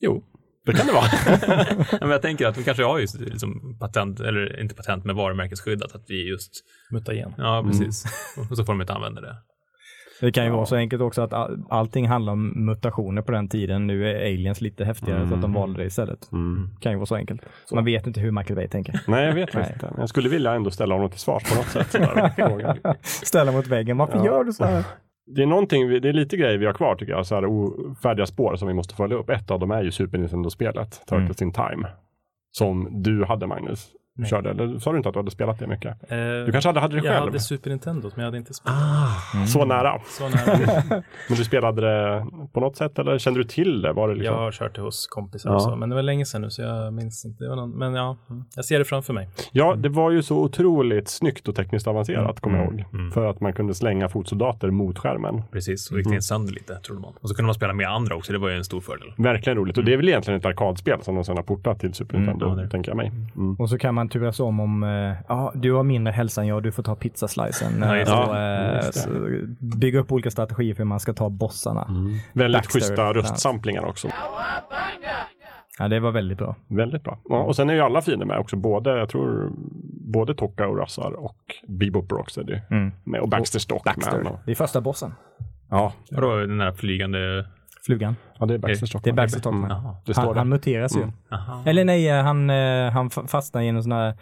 [SPEAKER 2] Jo, det kan det vara.
[SPEAKER 4] Men jag tänker att vi kanske har just liksom patent, eller inte patent, men varumärkesskyddat. Att vi just,
[SPEAKER 1] Mutagen.
[SPEAKER 4] ja
[SPEAKER 2] Mm.
[SPEAKER 4] precis. Och så får de inte använda det.
[SPEAKER 3] Det kan ju
[SPEAKER 2] Ja.
[SPEAKER 3] vara så enkelt också att all, allting handlar om mutationer på den tiden. Nu är aliens lite häftigare så att de valde det istället.
[SPEAKER 2] Mm.
[SPEAKER 3] Kan ju vara så enkelt. Man vet inte hur Michael Bay tänker.
[SPEAKER 2] Nej, jag vet
[SPEAKER 3] Nej.
[SPEAKER 2] faktiskt inte. Jag skulle vilja ändå ställa honom till svars på något sätt.
[SPEAKER 3] Ställa mot väggen. Varför
[SPEAKER 2] Ja.
[SPEAKER 3] gör du så här?
[SPEAKER 2] Det är någonting, det är lite grejer vi har kvar tycker jag, så här ofärdiga spår som vi måste följa upp. Ett av dem är ju Super Nintendo-spelet, Turtles in Time. som du hade Magnus?
[SPEAKER 1] Nej.
[SPEAKER 2] Körde, eller sa du inte att du hade spelat det mycket?
[SPEAKER 1] Eh,
[SPEAKER 2] Du kanske hade, hade det
[SPEAKER 1] jag
[SPEAKER 2] själv?
[SPEAKER 1] hade Super Nintendo, men jag hade inte spelat.
[SPEAKER 2] Ah, Så nära.
[SPEAKER 1] Så nära.
[SPEAKER 2] Men du spelade det på något sätt eller kände du till det? Var det liksom?
[SPEAKER 1] Jag har kört det hos kompisar
[SPEAKER 2] Ja.
[SPEAKER 1] också, men det var länge sedan nu så jag minns inte. Det var någon, men ja, mm, jag ser det framför mig.
[SPEAKER 2] Ja, det var ju så otroligt snyggt och tekniskt avancerat, kommer jag ihåg.
[SPEAKER 4] Mm.
[SPEAKER 2] För att man kunde slänga fotsoldater mot skärmen.
[SPEAKER 4] Precis, och gick ner sönder lite, trodde man. Och så kunde man spela med andra också, det var ju en stor fördel.
[SPEAKER 2] Verkligen roligt. Och det är väl egentligen ett arkadspel som de sen har portat till Super Nintendo, tänker jag mig. Mm.
[SPEAKER 3] Och så kan man turas om om, eh, ja du har mindre hälsa än jag, du får ta pizzaslicen.
[SPEAKER 4] Ja,
[SPEAKER 3] så,
[SPEAKER 2] det.
[SPEAKER 3] eh, bygga upp olika strategier för hur man ska ta bossarna.
[SPEAKER 2] Väldigt
[SPEAKER 3] Baxter,
[SPEAKER 2] schyssta röstsamplingar också.
[SPEAKER 3] Ja, det var väldigt bra.
[SPEAKER 2] Väldigt bra. Ja, och sen är ju alla fiender med också. Både, jag tror, både Tokka och Rassar och Bebop Rocksteady
[SPEAKER 3] Mm.
[SPEAKER 2] med. Och Baxter Stock
[SPEAKER 3] Baxter.
[SPEAKER 2] med. Och,
[SPEAKER 3] Det är första bossen.
[SPEAKER 2] ja,
[SPEAKER 4] Vadå, den där flygande...
[SPEAKER 3] Flugan.
[SPEAKER 2] ja, det är Baxter Stock.
[SPEAKER 3] Det är? Baxter Stockman.
[SPEAKER 2] Mm. Det står
[SPEAKER 3] Han, han muteras ju.
[SPEAKER 4] Aha.
[SPEAKER 3] Eller nej, han, eh, han fa- fastnar i en sån här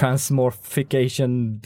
[SPEAKER 3] transmorphication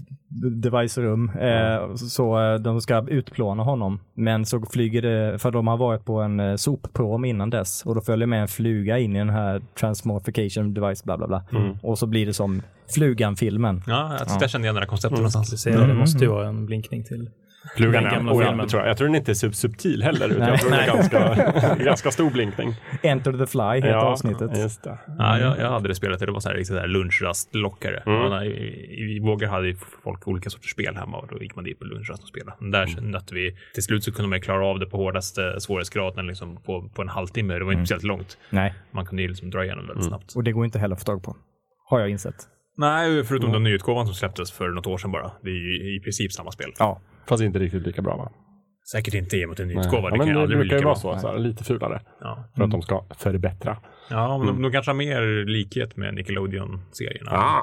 [SPEAKER 3] device-rum. Eh, så eh, de ska utplåna honom. Men så flyger det, för de har varit på en sopprom innan dess. Och då följer med en fluga in i den här transmorphication device, bla bla bla. Och så blir det som Flugan-filmen.
[SPEAKER 4] Ja, jag, där kände jag det där konceptet
[SPEAKER 1] Du
[SPEAKER 4] någonstans.
[SPEAKER 1] ser, Det måste ju vara en blinkning till.
[SPEAKER 2] Flugan
[SPEAKER 1] Den
[SPEAKER 2] är,
[SPEAKER 1] gamla
[SPEAKER 2] oh, ja, tror jag. jag tror den inte är sub subtil heller. Utan
[SPEAKER 3] Nej.
[SPEAKER 2] jag tror den är ganska, ganska stor blinkning.
[SPEAKER 3] Enter the Fly heter avsnittet.
[SPEAKER 2] just det.
[SPEAKER 4] Ja, jag, jag hade det spelet, det var så här, riktigt så här lunchrastlockare.
[SPEAKER 2] Mm.
[SPEAKER 4] Mm. I, i, I Vågar hade folk olika sorters spel hemma och då gick man dit på lunchrast och spelade. Men där
[SPEAKER 2] Mm.
[SPEAKER 4] nötte vi, till slut så kunde man ju klara av det på hårdaste svårighetsgraden liksom på, på en halvtimme. Det var inte speciellt långt.
[SPEAKER 3] Nej,
[SPEAKER 4] Man kunde ju liksom dra igenom
[SPEAKER 2] Mm.
[SPEAKER 4] väldigt snabbt.
[SPEAKER 3] och det går inte heller att få tag på. Har jag insett.
[SPEAKER 4] Nej, förutom den nyutgåvan som släpptes för något år sedan bara. Det är ju i princip samma spel.
[SPEAKER 3] Ja.
[SPEAKER 2] Fast inte riktigt lika bra va?
[SPEAKER 4] Säkert inte det är en.
[SPEAKER 2] Ja,
[SPEAKER 4] det kan ju
[SPEAKER 2] det
[SPEAKER 4] aldrig bli
[SPEAKER 2] brukar ju vara så, så här, lite fulare.
[SPEAKER 4] Ja,
[SPEAKER 2] För att de ska förbättra.
[SPEAKER 4] ja men
[SPEAKER 2] Mm.
[SPEAKER 4] de, de kanske har mer likhet med Nickelodeon-serierna.
[SPEAKER 2] Ah.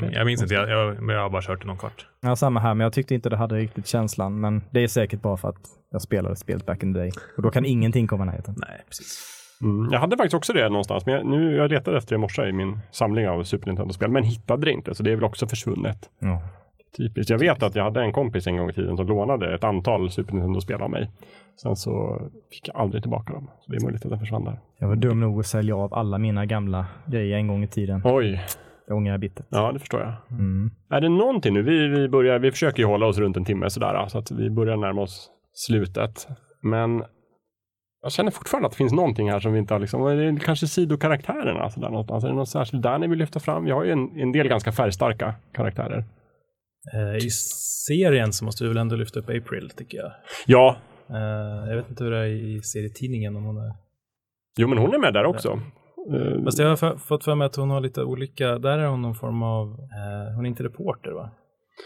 [SPEAKER 4] Jag, jag minns inte, jag, jag, jag har bara kört någon kvart.
[SPEAKER 3] Ja, samma här, men jag tyckte inte det hade riktigt känslan. Men det är säkert bara för att jag spelade spelet back in the day. Och då kan ingenting komma i närheten.
[SPEAKER 4] Nej, precis.
[SPEAKER 2] Mm. Jag hade faktiskt också det någonstans, men jag, nu, jag letade efter det i morse i min samling av Super Nintendo-spel, men hittade det inte, så det är väl också försvunnet.
[SPEAKER 3] Ja.
[SPEAKER 2] Typiskt. Jag vet att jag hade en kompis en gång i tiden som lånade ett antal Super Nintendo-spel av mig. Sen så fick jag aldrig tillbaka dem, så det är möjligt att den försvann där.
[SPEAKER 3] Jag var dum nog att sälja av alla mina gamla grejer en gång i tiden.
[SPEAKER 2] Oj,
[SPEAKER 3] Det ångrar jag bittert.
[SPEAKER 2] ja det förstår jag.
[SPEAKER 3] Mm.
[SPEAKER 2] Är det någonting nu? Vi, vi, börjar, vi försöker ju hålla oss runt en timme sådär, så att vi börjar närma oss slutet. Men jag känner fortfarande att det finns någonting här som vi inte har liksom, är det kanske sidokaraktärerna sådär någonstans? Är det något särskilt där ni vill lyfta fram? Vi har ju en, en del ganska färgstarka karaktärer.
[SPEAKER 1] Eh, I serien så måste vi väl ändå lyfta upp April, tycker jag.
[SPEAKER 2] Ja,
[SPEAKER 1] Eh, jag vet inte hur det är i serietidningen om hon är...
[SPEAKER 2] jo men hon är med där också. Eh,
[SPEAKER 1] Fast jag har för, fått för mig att hon har lite olika, där är hon någon form av, hon är inte reporter va?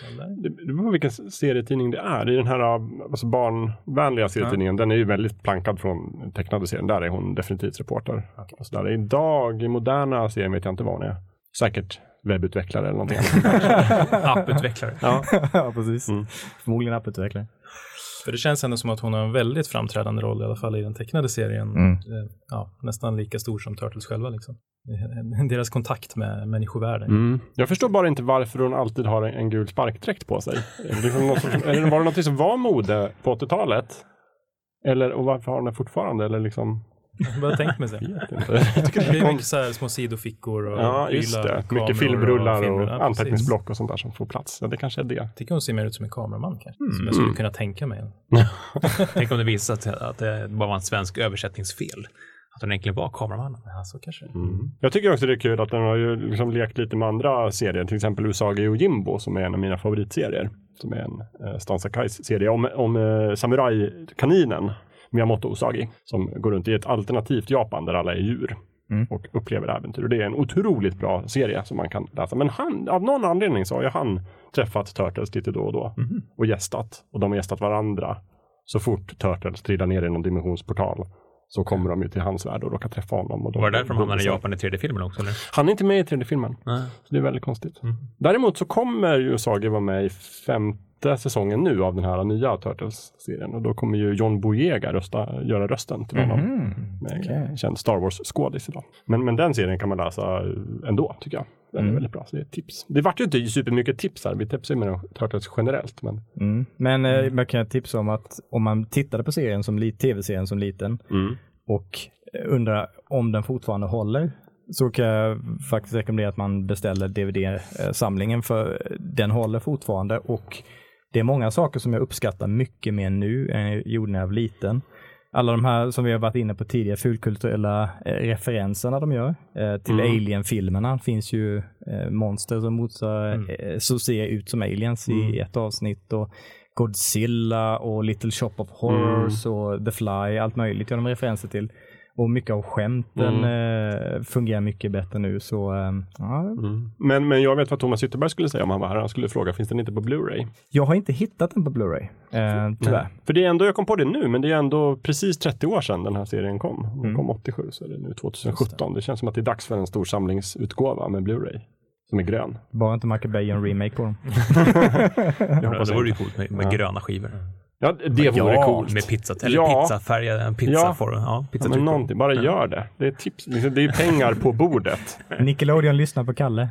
[SPEAKER 1] Eller?
[SPEAKER 2] Det beror på vilken serietidning det är. I den här alltså barnvänliga serietidningen, den är ju väldigt plankad från tecknade serien. Där är hon definitivt reporter. Och så där. Idag, i moderna serien vet jag inte vad hon är. Säkert webbutvecklare eller någonting.
[SPEAKER 4] Apputvecklare.
[SPEAKER 2] ja.
[SPEAKER 3] ja, precis.
[SPEAKER 2] Mm.
[SPEAKER 3] Förmodligen apputvecklare.
[SPEAKER 1] För det känns ändå som att hon har en väldigt framträdande roll, i alla fall i den tecknade serien.
[SPEAKER 3] Mm.
[SPEAKER 1] Eh, Ja, nästan lika stor som Turtles själva liksom. Deras kontakt med människovärlden.
[SPEAKER 2] Mm. Jag förstår bara inte varför hon alltid har en, en gul sparkdräkt på sig. Är det liksom något var det något som var mode på 80-talet? Eller, och varför har hon det fortfarande? Eller liksom,
[SPEAKER 1] Vad har tänkt.
[SPEAKER 2] Jag tycker
[SPEAKER 1] Det
[SPEAKER 2] det
[SPEAKER 1] är
[SPEAKER 2] är
[SPEAKER 1] mycket så här små sidofickor och
[SPEAKER 2] Ja, just det. Mycket filmrullar och.
[SPEAKER 1] Ja, precis.
[SPEAKER 2] anteckningsblock och sånt där som får plats. Ja, det kanske är det.
[SPEAKER 1] Jag tycker hon ser mer ut som en kameraman kanske, som
[SPEAKER 2] Mm.
[SPEAKER 1] jag skulle kunna tänka mig.
[SPEAKER 4] Tänk om det visar sig att, det bara var en svensk översättningsfel. Att hon egentligen var kameramannen.
[SPEAKER 1] Ja, så kanske.
[SPEAKER 2] Jag tycker också det är kul att den har ju liksom lekt lite med andra serier, till exempel Usagi och Jimbo som är en av mina favoritserier. Som är en eh, Stan Sakais serie om, om eh, samurajkaninen Miyamoto Usagi som går runt i ett alternativt Japan där alla är djur.
[SPEAKER 3] Mm.
[SPEAKER 2] Och upplever äventyr. Och det är en otroligt bra serie som man kan läsa. Men han, av någon anledning så har ju han träffat Turtles lite då och då. Och gästat. Och de har gästat varandra. Så fort Turtles trillar ner i någon dimensionsportal så kommer de ju till hans värld och råkar träffa honom. Och de
[SPEAKER 4] Var det därför de hamnade i. Japan i tredje filmen också? Eller?
[SPEAKER 2] Han är inte med i tredje filmen.
[SPEAKER 4] Nej.
[SPEAKER 2] Så det är väldigt konstigt.
[SPEAKER 4] Mm.
[SPEAKER 2] Däremot så kommer ju Usagi vara med i femte säsongen nu av den här nya Turtles-serien. Och då kommer ju John Boyega rösta, göra rösten till honom.
[SPEAKER 3] Mm.
[SPEAKER 2] Med
[SPEAKER 3] okej.
[SPEAKER 2] en känd Star Wars-skådis idag. Men, men den serien kan man läsa ändå, tycker jag. Den är
[SPEAKER 3] Mm.
[SPEAKER 2] väldigt bra, så det är ett tips. Det vart ju inte supermycket tips här. Vi tipsar ju med Turtles generellt. Men
[SPEAKER 3] Mm. Men eh, man kan tipsa om att om man tittade på serien som tv-serien som liten
[SPEAKER 2] mm.
[SPEAKER 3] och eh, undrar om den fortfarande håller så kan jag faktiskt rekommendera att man beställer DVD-samlingen för den håller fortfarande och det är många saker som jag uppskattar mycket mer nu än jag gjorde när jag var liten. Alla de här som vi har varit inne på tidigare, fulkulturella eh, referenserna de gör eh, till
[SPEAKER 2] Mm.
[SPEAKER 3] Alien-filmerna. finns ju eh, monster som motsvarar, eh, så ser ut som aliens i ett avsnitt. Och Godzilla och Little Shop of Horrors och The Fly, allt möjligt gör de referenser till. Och mycket av skämten eh, fungerar mycket bättre nu. Så eh, ja,
[SPEAKER 2] Mm. Men, men jag vet vad Thomas Ytterberg skulle säga om han var här. Han skulle fråga, finns den inte på Blu-ray?
[SPEAKER 3] jag har inte hittat den på Blu-ray, eh, tyvärr.
[SPEAKER 2] För det är ändå, jag kom på det nu, men det är ändå precis 30 år sedan den här serien kom. Den
[SPEAKER 3] Mm.
[SPEAKER 2] kom 87, så är det nu 2017. Det känns som att det är dags för en stor samlingsutgåva med Blu-ray. Som är grön.
[SPEAKER 3] Bara inte Michael Bay en remake på dem.
[SPEAKER 4] Ja, det vore ju coolt med, med gröna skivor.
[SPEAKER 2] Ja, det vore
[SPEAKER 4] ja,
[SPEAKER 2] coolt.
[SPEAKER 4] Med pizza, eller
[SPEAKER 2] Ja.
[SPEAKER 4] pizzafärgad, en
[SPEAKER 2] Ja.
[SPEAKER 4] pizzaform. Ja,
[SPEAKER 2] Ja,
[SPEAKER 4] pizzatryck
[SPEAKER 2] men någonting, bara gör det. Det är tips. Liksom, Det är pengar på bordet.
[SPEAKER 3] Nickelodeon lyssnar på Kalle.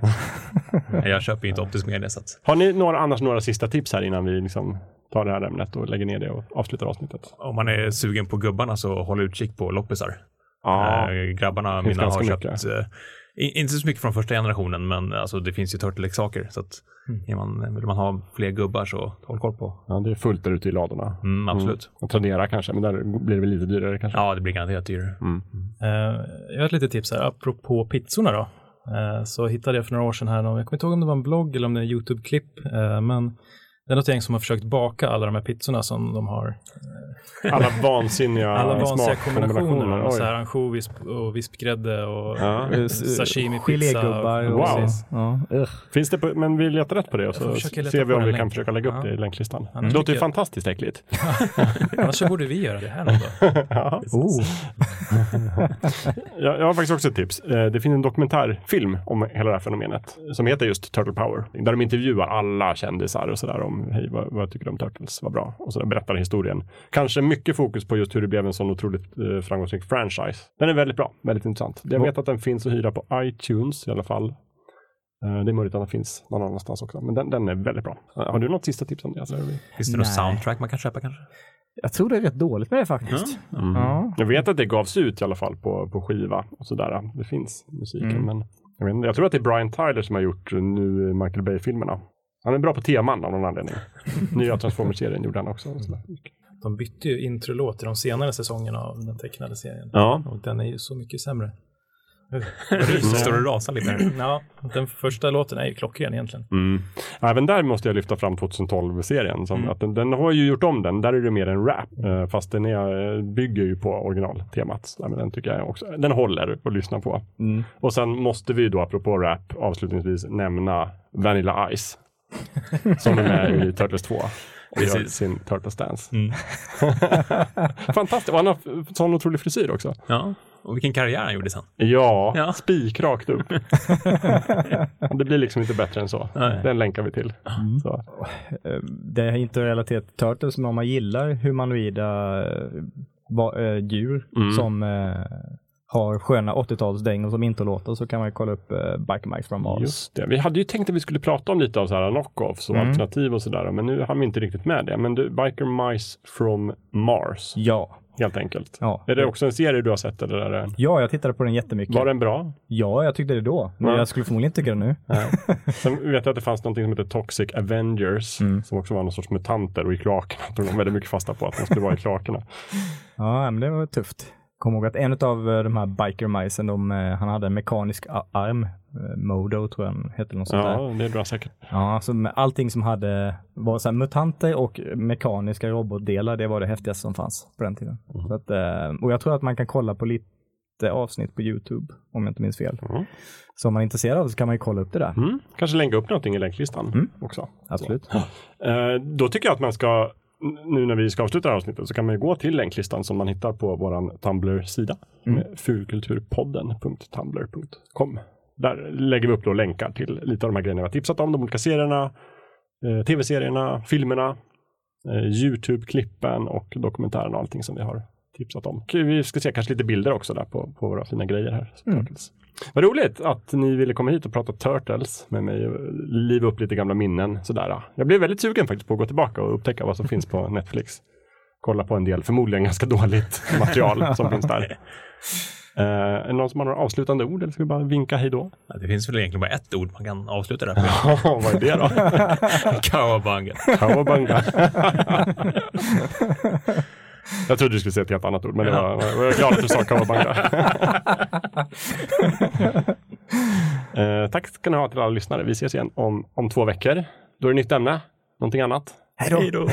[SPEAKER 4] Jag köper ju inte optisk media så att
[SPEAKER 2] Har ni några, annars några sista tips här innan vi liksom tar det här ämnet och lägger ner det och avslutar avsnittet?
[SPEAKER 4] om man är sugen på gubbarna så håll utkik på loppisar.
[SPEAKER 2] Ja,
[SPEAKER 4] Eh, grabbarna mina har köpt,
[SPEAKER 2] mycket.
[SPEAKER 4] Inte så mycket från första generationen, men alltså, det finns ju Turtle-leksaker. Så att är man, vill man ha fler gubbar så håll koll på.
[SPEAKER 2] ja, det är fullt där ute i ladorna.
[SPEAKER 4] Mm, absolut.
[SPEAKER 2] Och Tradera kanske, men där blir det väl lite dyrare kanske.
[SPEAKER 4] Ja, det blir garanterat dyrare.
[SPEAKER 1] Eh, jag har ett litet tips här, apropå pizzorna då. Eh, så hittade jag för några år sedan här, jag kommer inte ihåg om det var en blogg eller om det är en YouTube-klipp, eh, men det är något gäng som har försökt baka alla de här pizzorna som de har.
[SPEAKER 2] Alla vansinniga
[SPEAKER 1] Alla
[SPEAKER 2] smakkombinationer.
[SPEAKER 1] kombinationer. Och så här ansjovis och vispgrädde och
[SPEAKER 2] Ja.
[SPEAKER 3] Eh,
[SPEAKER 1] sashimi pizza.
[SPEAKER 3] Gelégubbar. och-
[SPEAKER 2] Wow.
[SPEAKER 3] Ja.
[SPEAKER 2] Finns det på, men vi letar rätt på det och så ser vi om vi kan
[SPEAKER 1] länken.
[SPEAKER 2] försöka lägga upp
[SPEAKER 1] Ja.
[SPEAKER 2] det i länklistan.
[SPEAKER 1] Annars
[SPEAKER 2] Det låter ju
[SPEAKER 1] jag-
[SPEAKER 2] fantastiskt äckligt.
[SPEAKER 1] Annars så borde vi göra det här någon dag.
[SPEAKER 2] Ja.
[SPEAKER 3] Oh.
[SPEAKER 2] Jag, jag har faktiskt också ett tips. Eh, Det finns en dokumentärfilm om hela det här fenomenet som heter just Turtle Power. Där de intervjuar alla kändisar och sådär om hej, vad, vad tycker du om Turtles? Vad bra. Och så berättar historien. Kanske mycket fokus på just hur det blev en sån otroligt eh, framgångsrik franchise. Den är väldigt bra, väldigt intressant. Jag vet att den finns att hyra på iTunes i alla fall. Eh, Det är möjligt att den finns någon annanstans också, men den, den är väldigt bra. Eh, Har du något sista tips om det? Alltså,
[SPEAKER 4] Finns det något soundtrack man kan köpa kanske?
[SPEAKER 3] Jag tror det är rätt dåligt med det faktiskt.
[SPEAKER 2] Mm.
[SPEAKER 3] Ja.
[SPEAKER 2] Jag vet att det gavs ut i alla fall på, på skiva och sådär. Det finns musiken,
[SPEAKER 3] Mm.
[SPEAKER 2] men jag, vet jag tror att det är Brian Tyler som har gjort nu Michael Bay-filmerna. Han är bra på teman av någon anledning. Nya Transformers-serien gjorde han också.
[SPEAKER 1] De bytte ju introlåt i de senare säsongerna av den tecknade serien.
[SPEAKER 2] Ja,
[SPEAKER 1] Och den är ju så mycket sämre.
[SPEAKER 4] Så står det och rasar lite.
[SPEAKER 1] Ja, den första låten är ju klockren egentligen.
[SPEAKER 2] mm. Även där måste jag lyfta fram 2012-serien. Som att den, den har ju gjort om den. Där är det mer en rap. eh, Fast den är, bygger ju på originaltemat. Men den tycker jag också. Den håller att lyssna på.
[SPEAKER 3] Mm.
[SPEAKER 2] Och sen måste vi då, apropå rap, avslutningsvis nämna Vanilla Ice. Som är med i Turtles 2. Och gör
[SPEAKER 4] Precis.
[SPEAKER 2] sin Turtles Dance.
[SPEAKER 4] Mm.
[SPEAKER 2] Fantastiskt. Och han har sån otrolig frisyr också.
[SPEAKER 4] Ja, och vilken karriär han gjorde sen.
[SPEAKER 2] Ja,
[SPEAKER 4] Ja.
[SPEAKER 2] spikrakt upp. det blir liksom inte bättre än så.
[SPEAKER 4] Nej.
[SPEAKER 2] Den länkar vi till. Så.
[SPEAKER 3] Eh, Det är inte relaterat till Turtles, men om man gillar humanoida eh, eh, djur
[SPEAKER 2] Mm.
[SPEAKER 3] som har sköna 80-talsdängor som inte låter så kan man ju kolla upp eh, Biker Mice from Mars.
[SPEAKER 2] Just det. Vi hade ju tänkt att vi skulle prata om lite av så här knockoffs och
[SPEAKER 3] Mm.
[SPEAKER 2] alternativ och sådär. Men nu har vi inte riktigt med det. Men du, Biker Mice from Mars,
[SPEAKER 3] Ja.
[SPEAKER 2] helt enkelt.
[SPEAKER 3] Ja.
[SPEAKER 2] Är det också en serie du har sett eller är det...
[SPEAKER 3] ja, jag tittade på den jättemycket.
[SPEAKER 2] Var den bra?
[SPEAKER 3] Ja, jag tyckte det då. Men
[SPEAKER 2] Ja.
[SPEAKER 3] jag skulle förmodligen inte tycka det nu.
[SPEAKER 2] Sen vet jag att det fanns något som heter Toxic Avengers
[SPEAKER 3] Mm.
[SPEAKER 2] som också var någon sorts mutanter och i kloakerna. De var väldigt mycket fasta på att de skulle vara i kloakerna.
[SPEAKER 3] Ja, men det var tufft. Kom ihåg att en av eh, de här biker-majsen, de, eh, han hade en mekanisk arm. Eh, Modo tror jag den hette. Något sånt där.
[SPEAKER 2] Ja, det är bra säkert.
[SPEAKER 3] Ja, så med allting som hade, var så här mutanter och mekaniska robotdelar, det var det häftigaste som fanns på den tiden.
[SPEAKER 2] Mm.
[SPEAKER 3] Så att, och jag tror att man kan kolla på lite avsnitt på YouTube, om jag inte minns fel.
[SPEAKER 2] Mm.
[SPEAKER 3] Så om man är intresserad av det så kan man ju kolla upp det där.
[SPEAKER 2] Mm. Kanske länka upp någonting i länklistan
[SPEAKER 3] Mm.
[SPEAKER 2] också.
[SPEAKER 3] Absolut.
[SPEAKER 2] Eh, då tycker jag att man ska, nu när vi ska avsluta det här avsnittet, så kan man ju gå till länklistan som man hittar på vår Tumblr-sida.
[SPEAKER 3] Mm.
[SPEAKER 2] Fulkulturpodden.tumblr.com. Där lägger vi upp då länkar till lite av de här grejerna vi har tipsat om, de olika serierna, eh, tv-serierna, filmerna, eh, YouTube-klippen och dokumentärerna och allting som vi har tipsat om. Vi ska se kanske lite bilder också där på, på våra fina grejer här.
[SPEAKER 3] Mm.
[SPEAKER 2] Vad roligt att ni ville komma hit och prata Turtles med mig och liva upp lite gamla minnen. Sådär. Jag blev väldigt sugen faktiskt på att gå tillbaka och upptäcka vad som finns på Netflix. Kolla på en del, förmodligen ganska dåligt material som finns där. Eh, är det någon som har några avslutande ord eller ska vi bara vinka hej då?
[SPEAKER 4] Ja, Det finns väl egentligen bara ett ord man kan avsluta det med.
[SPEAKER 2] Vad är det då?
[SPEAKER 4] Kawabanga.
[SPEAKER 2] Kawabanga. Jag trodde du skulle säga ett helt annat ord, men det var, jag är glad att du sa kawabanga. eh, tack ska ni ha till alla lyssnare. Vi ses igen om, om två veckor. Då är det nytt ämne. Någonting annat?
[SPEAKER 4] Hej då.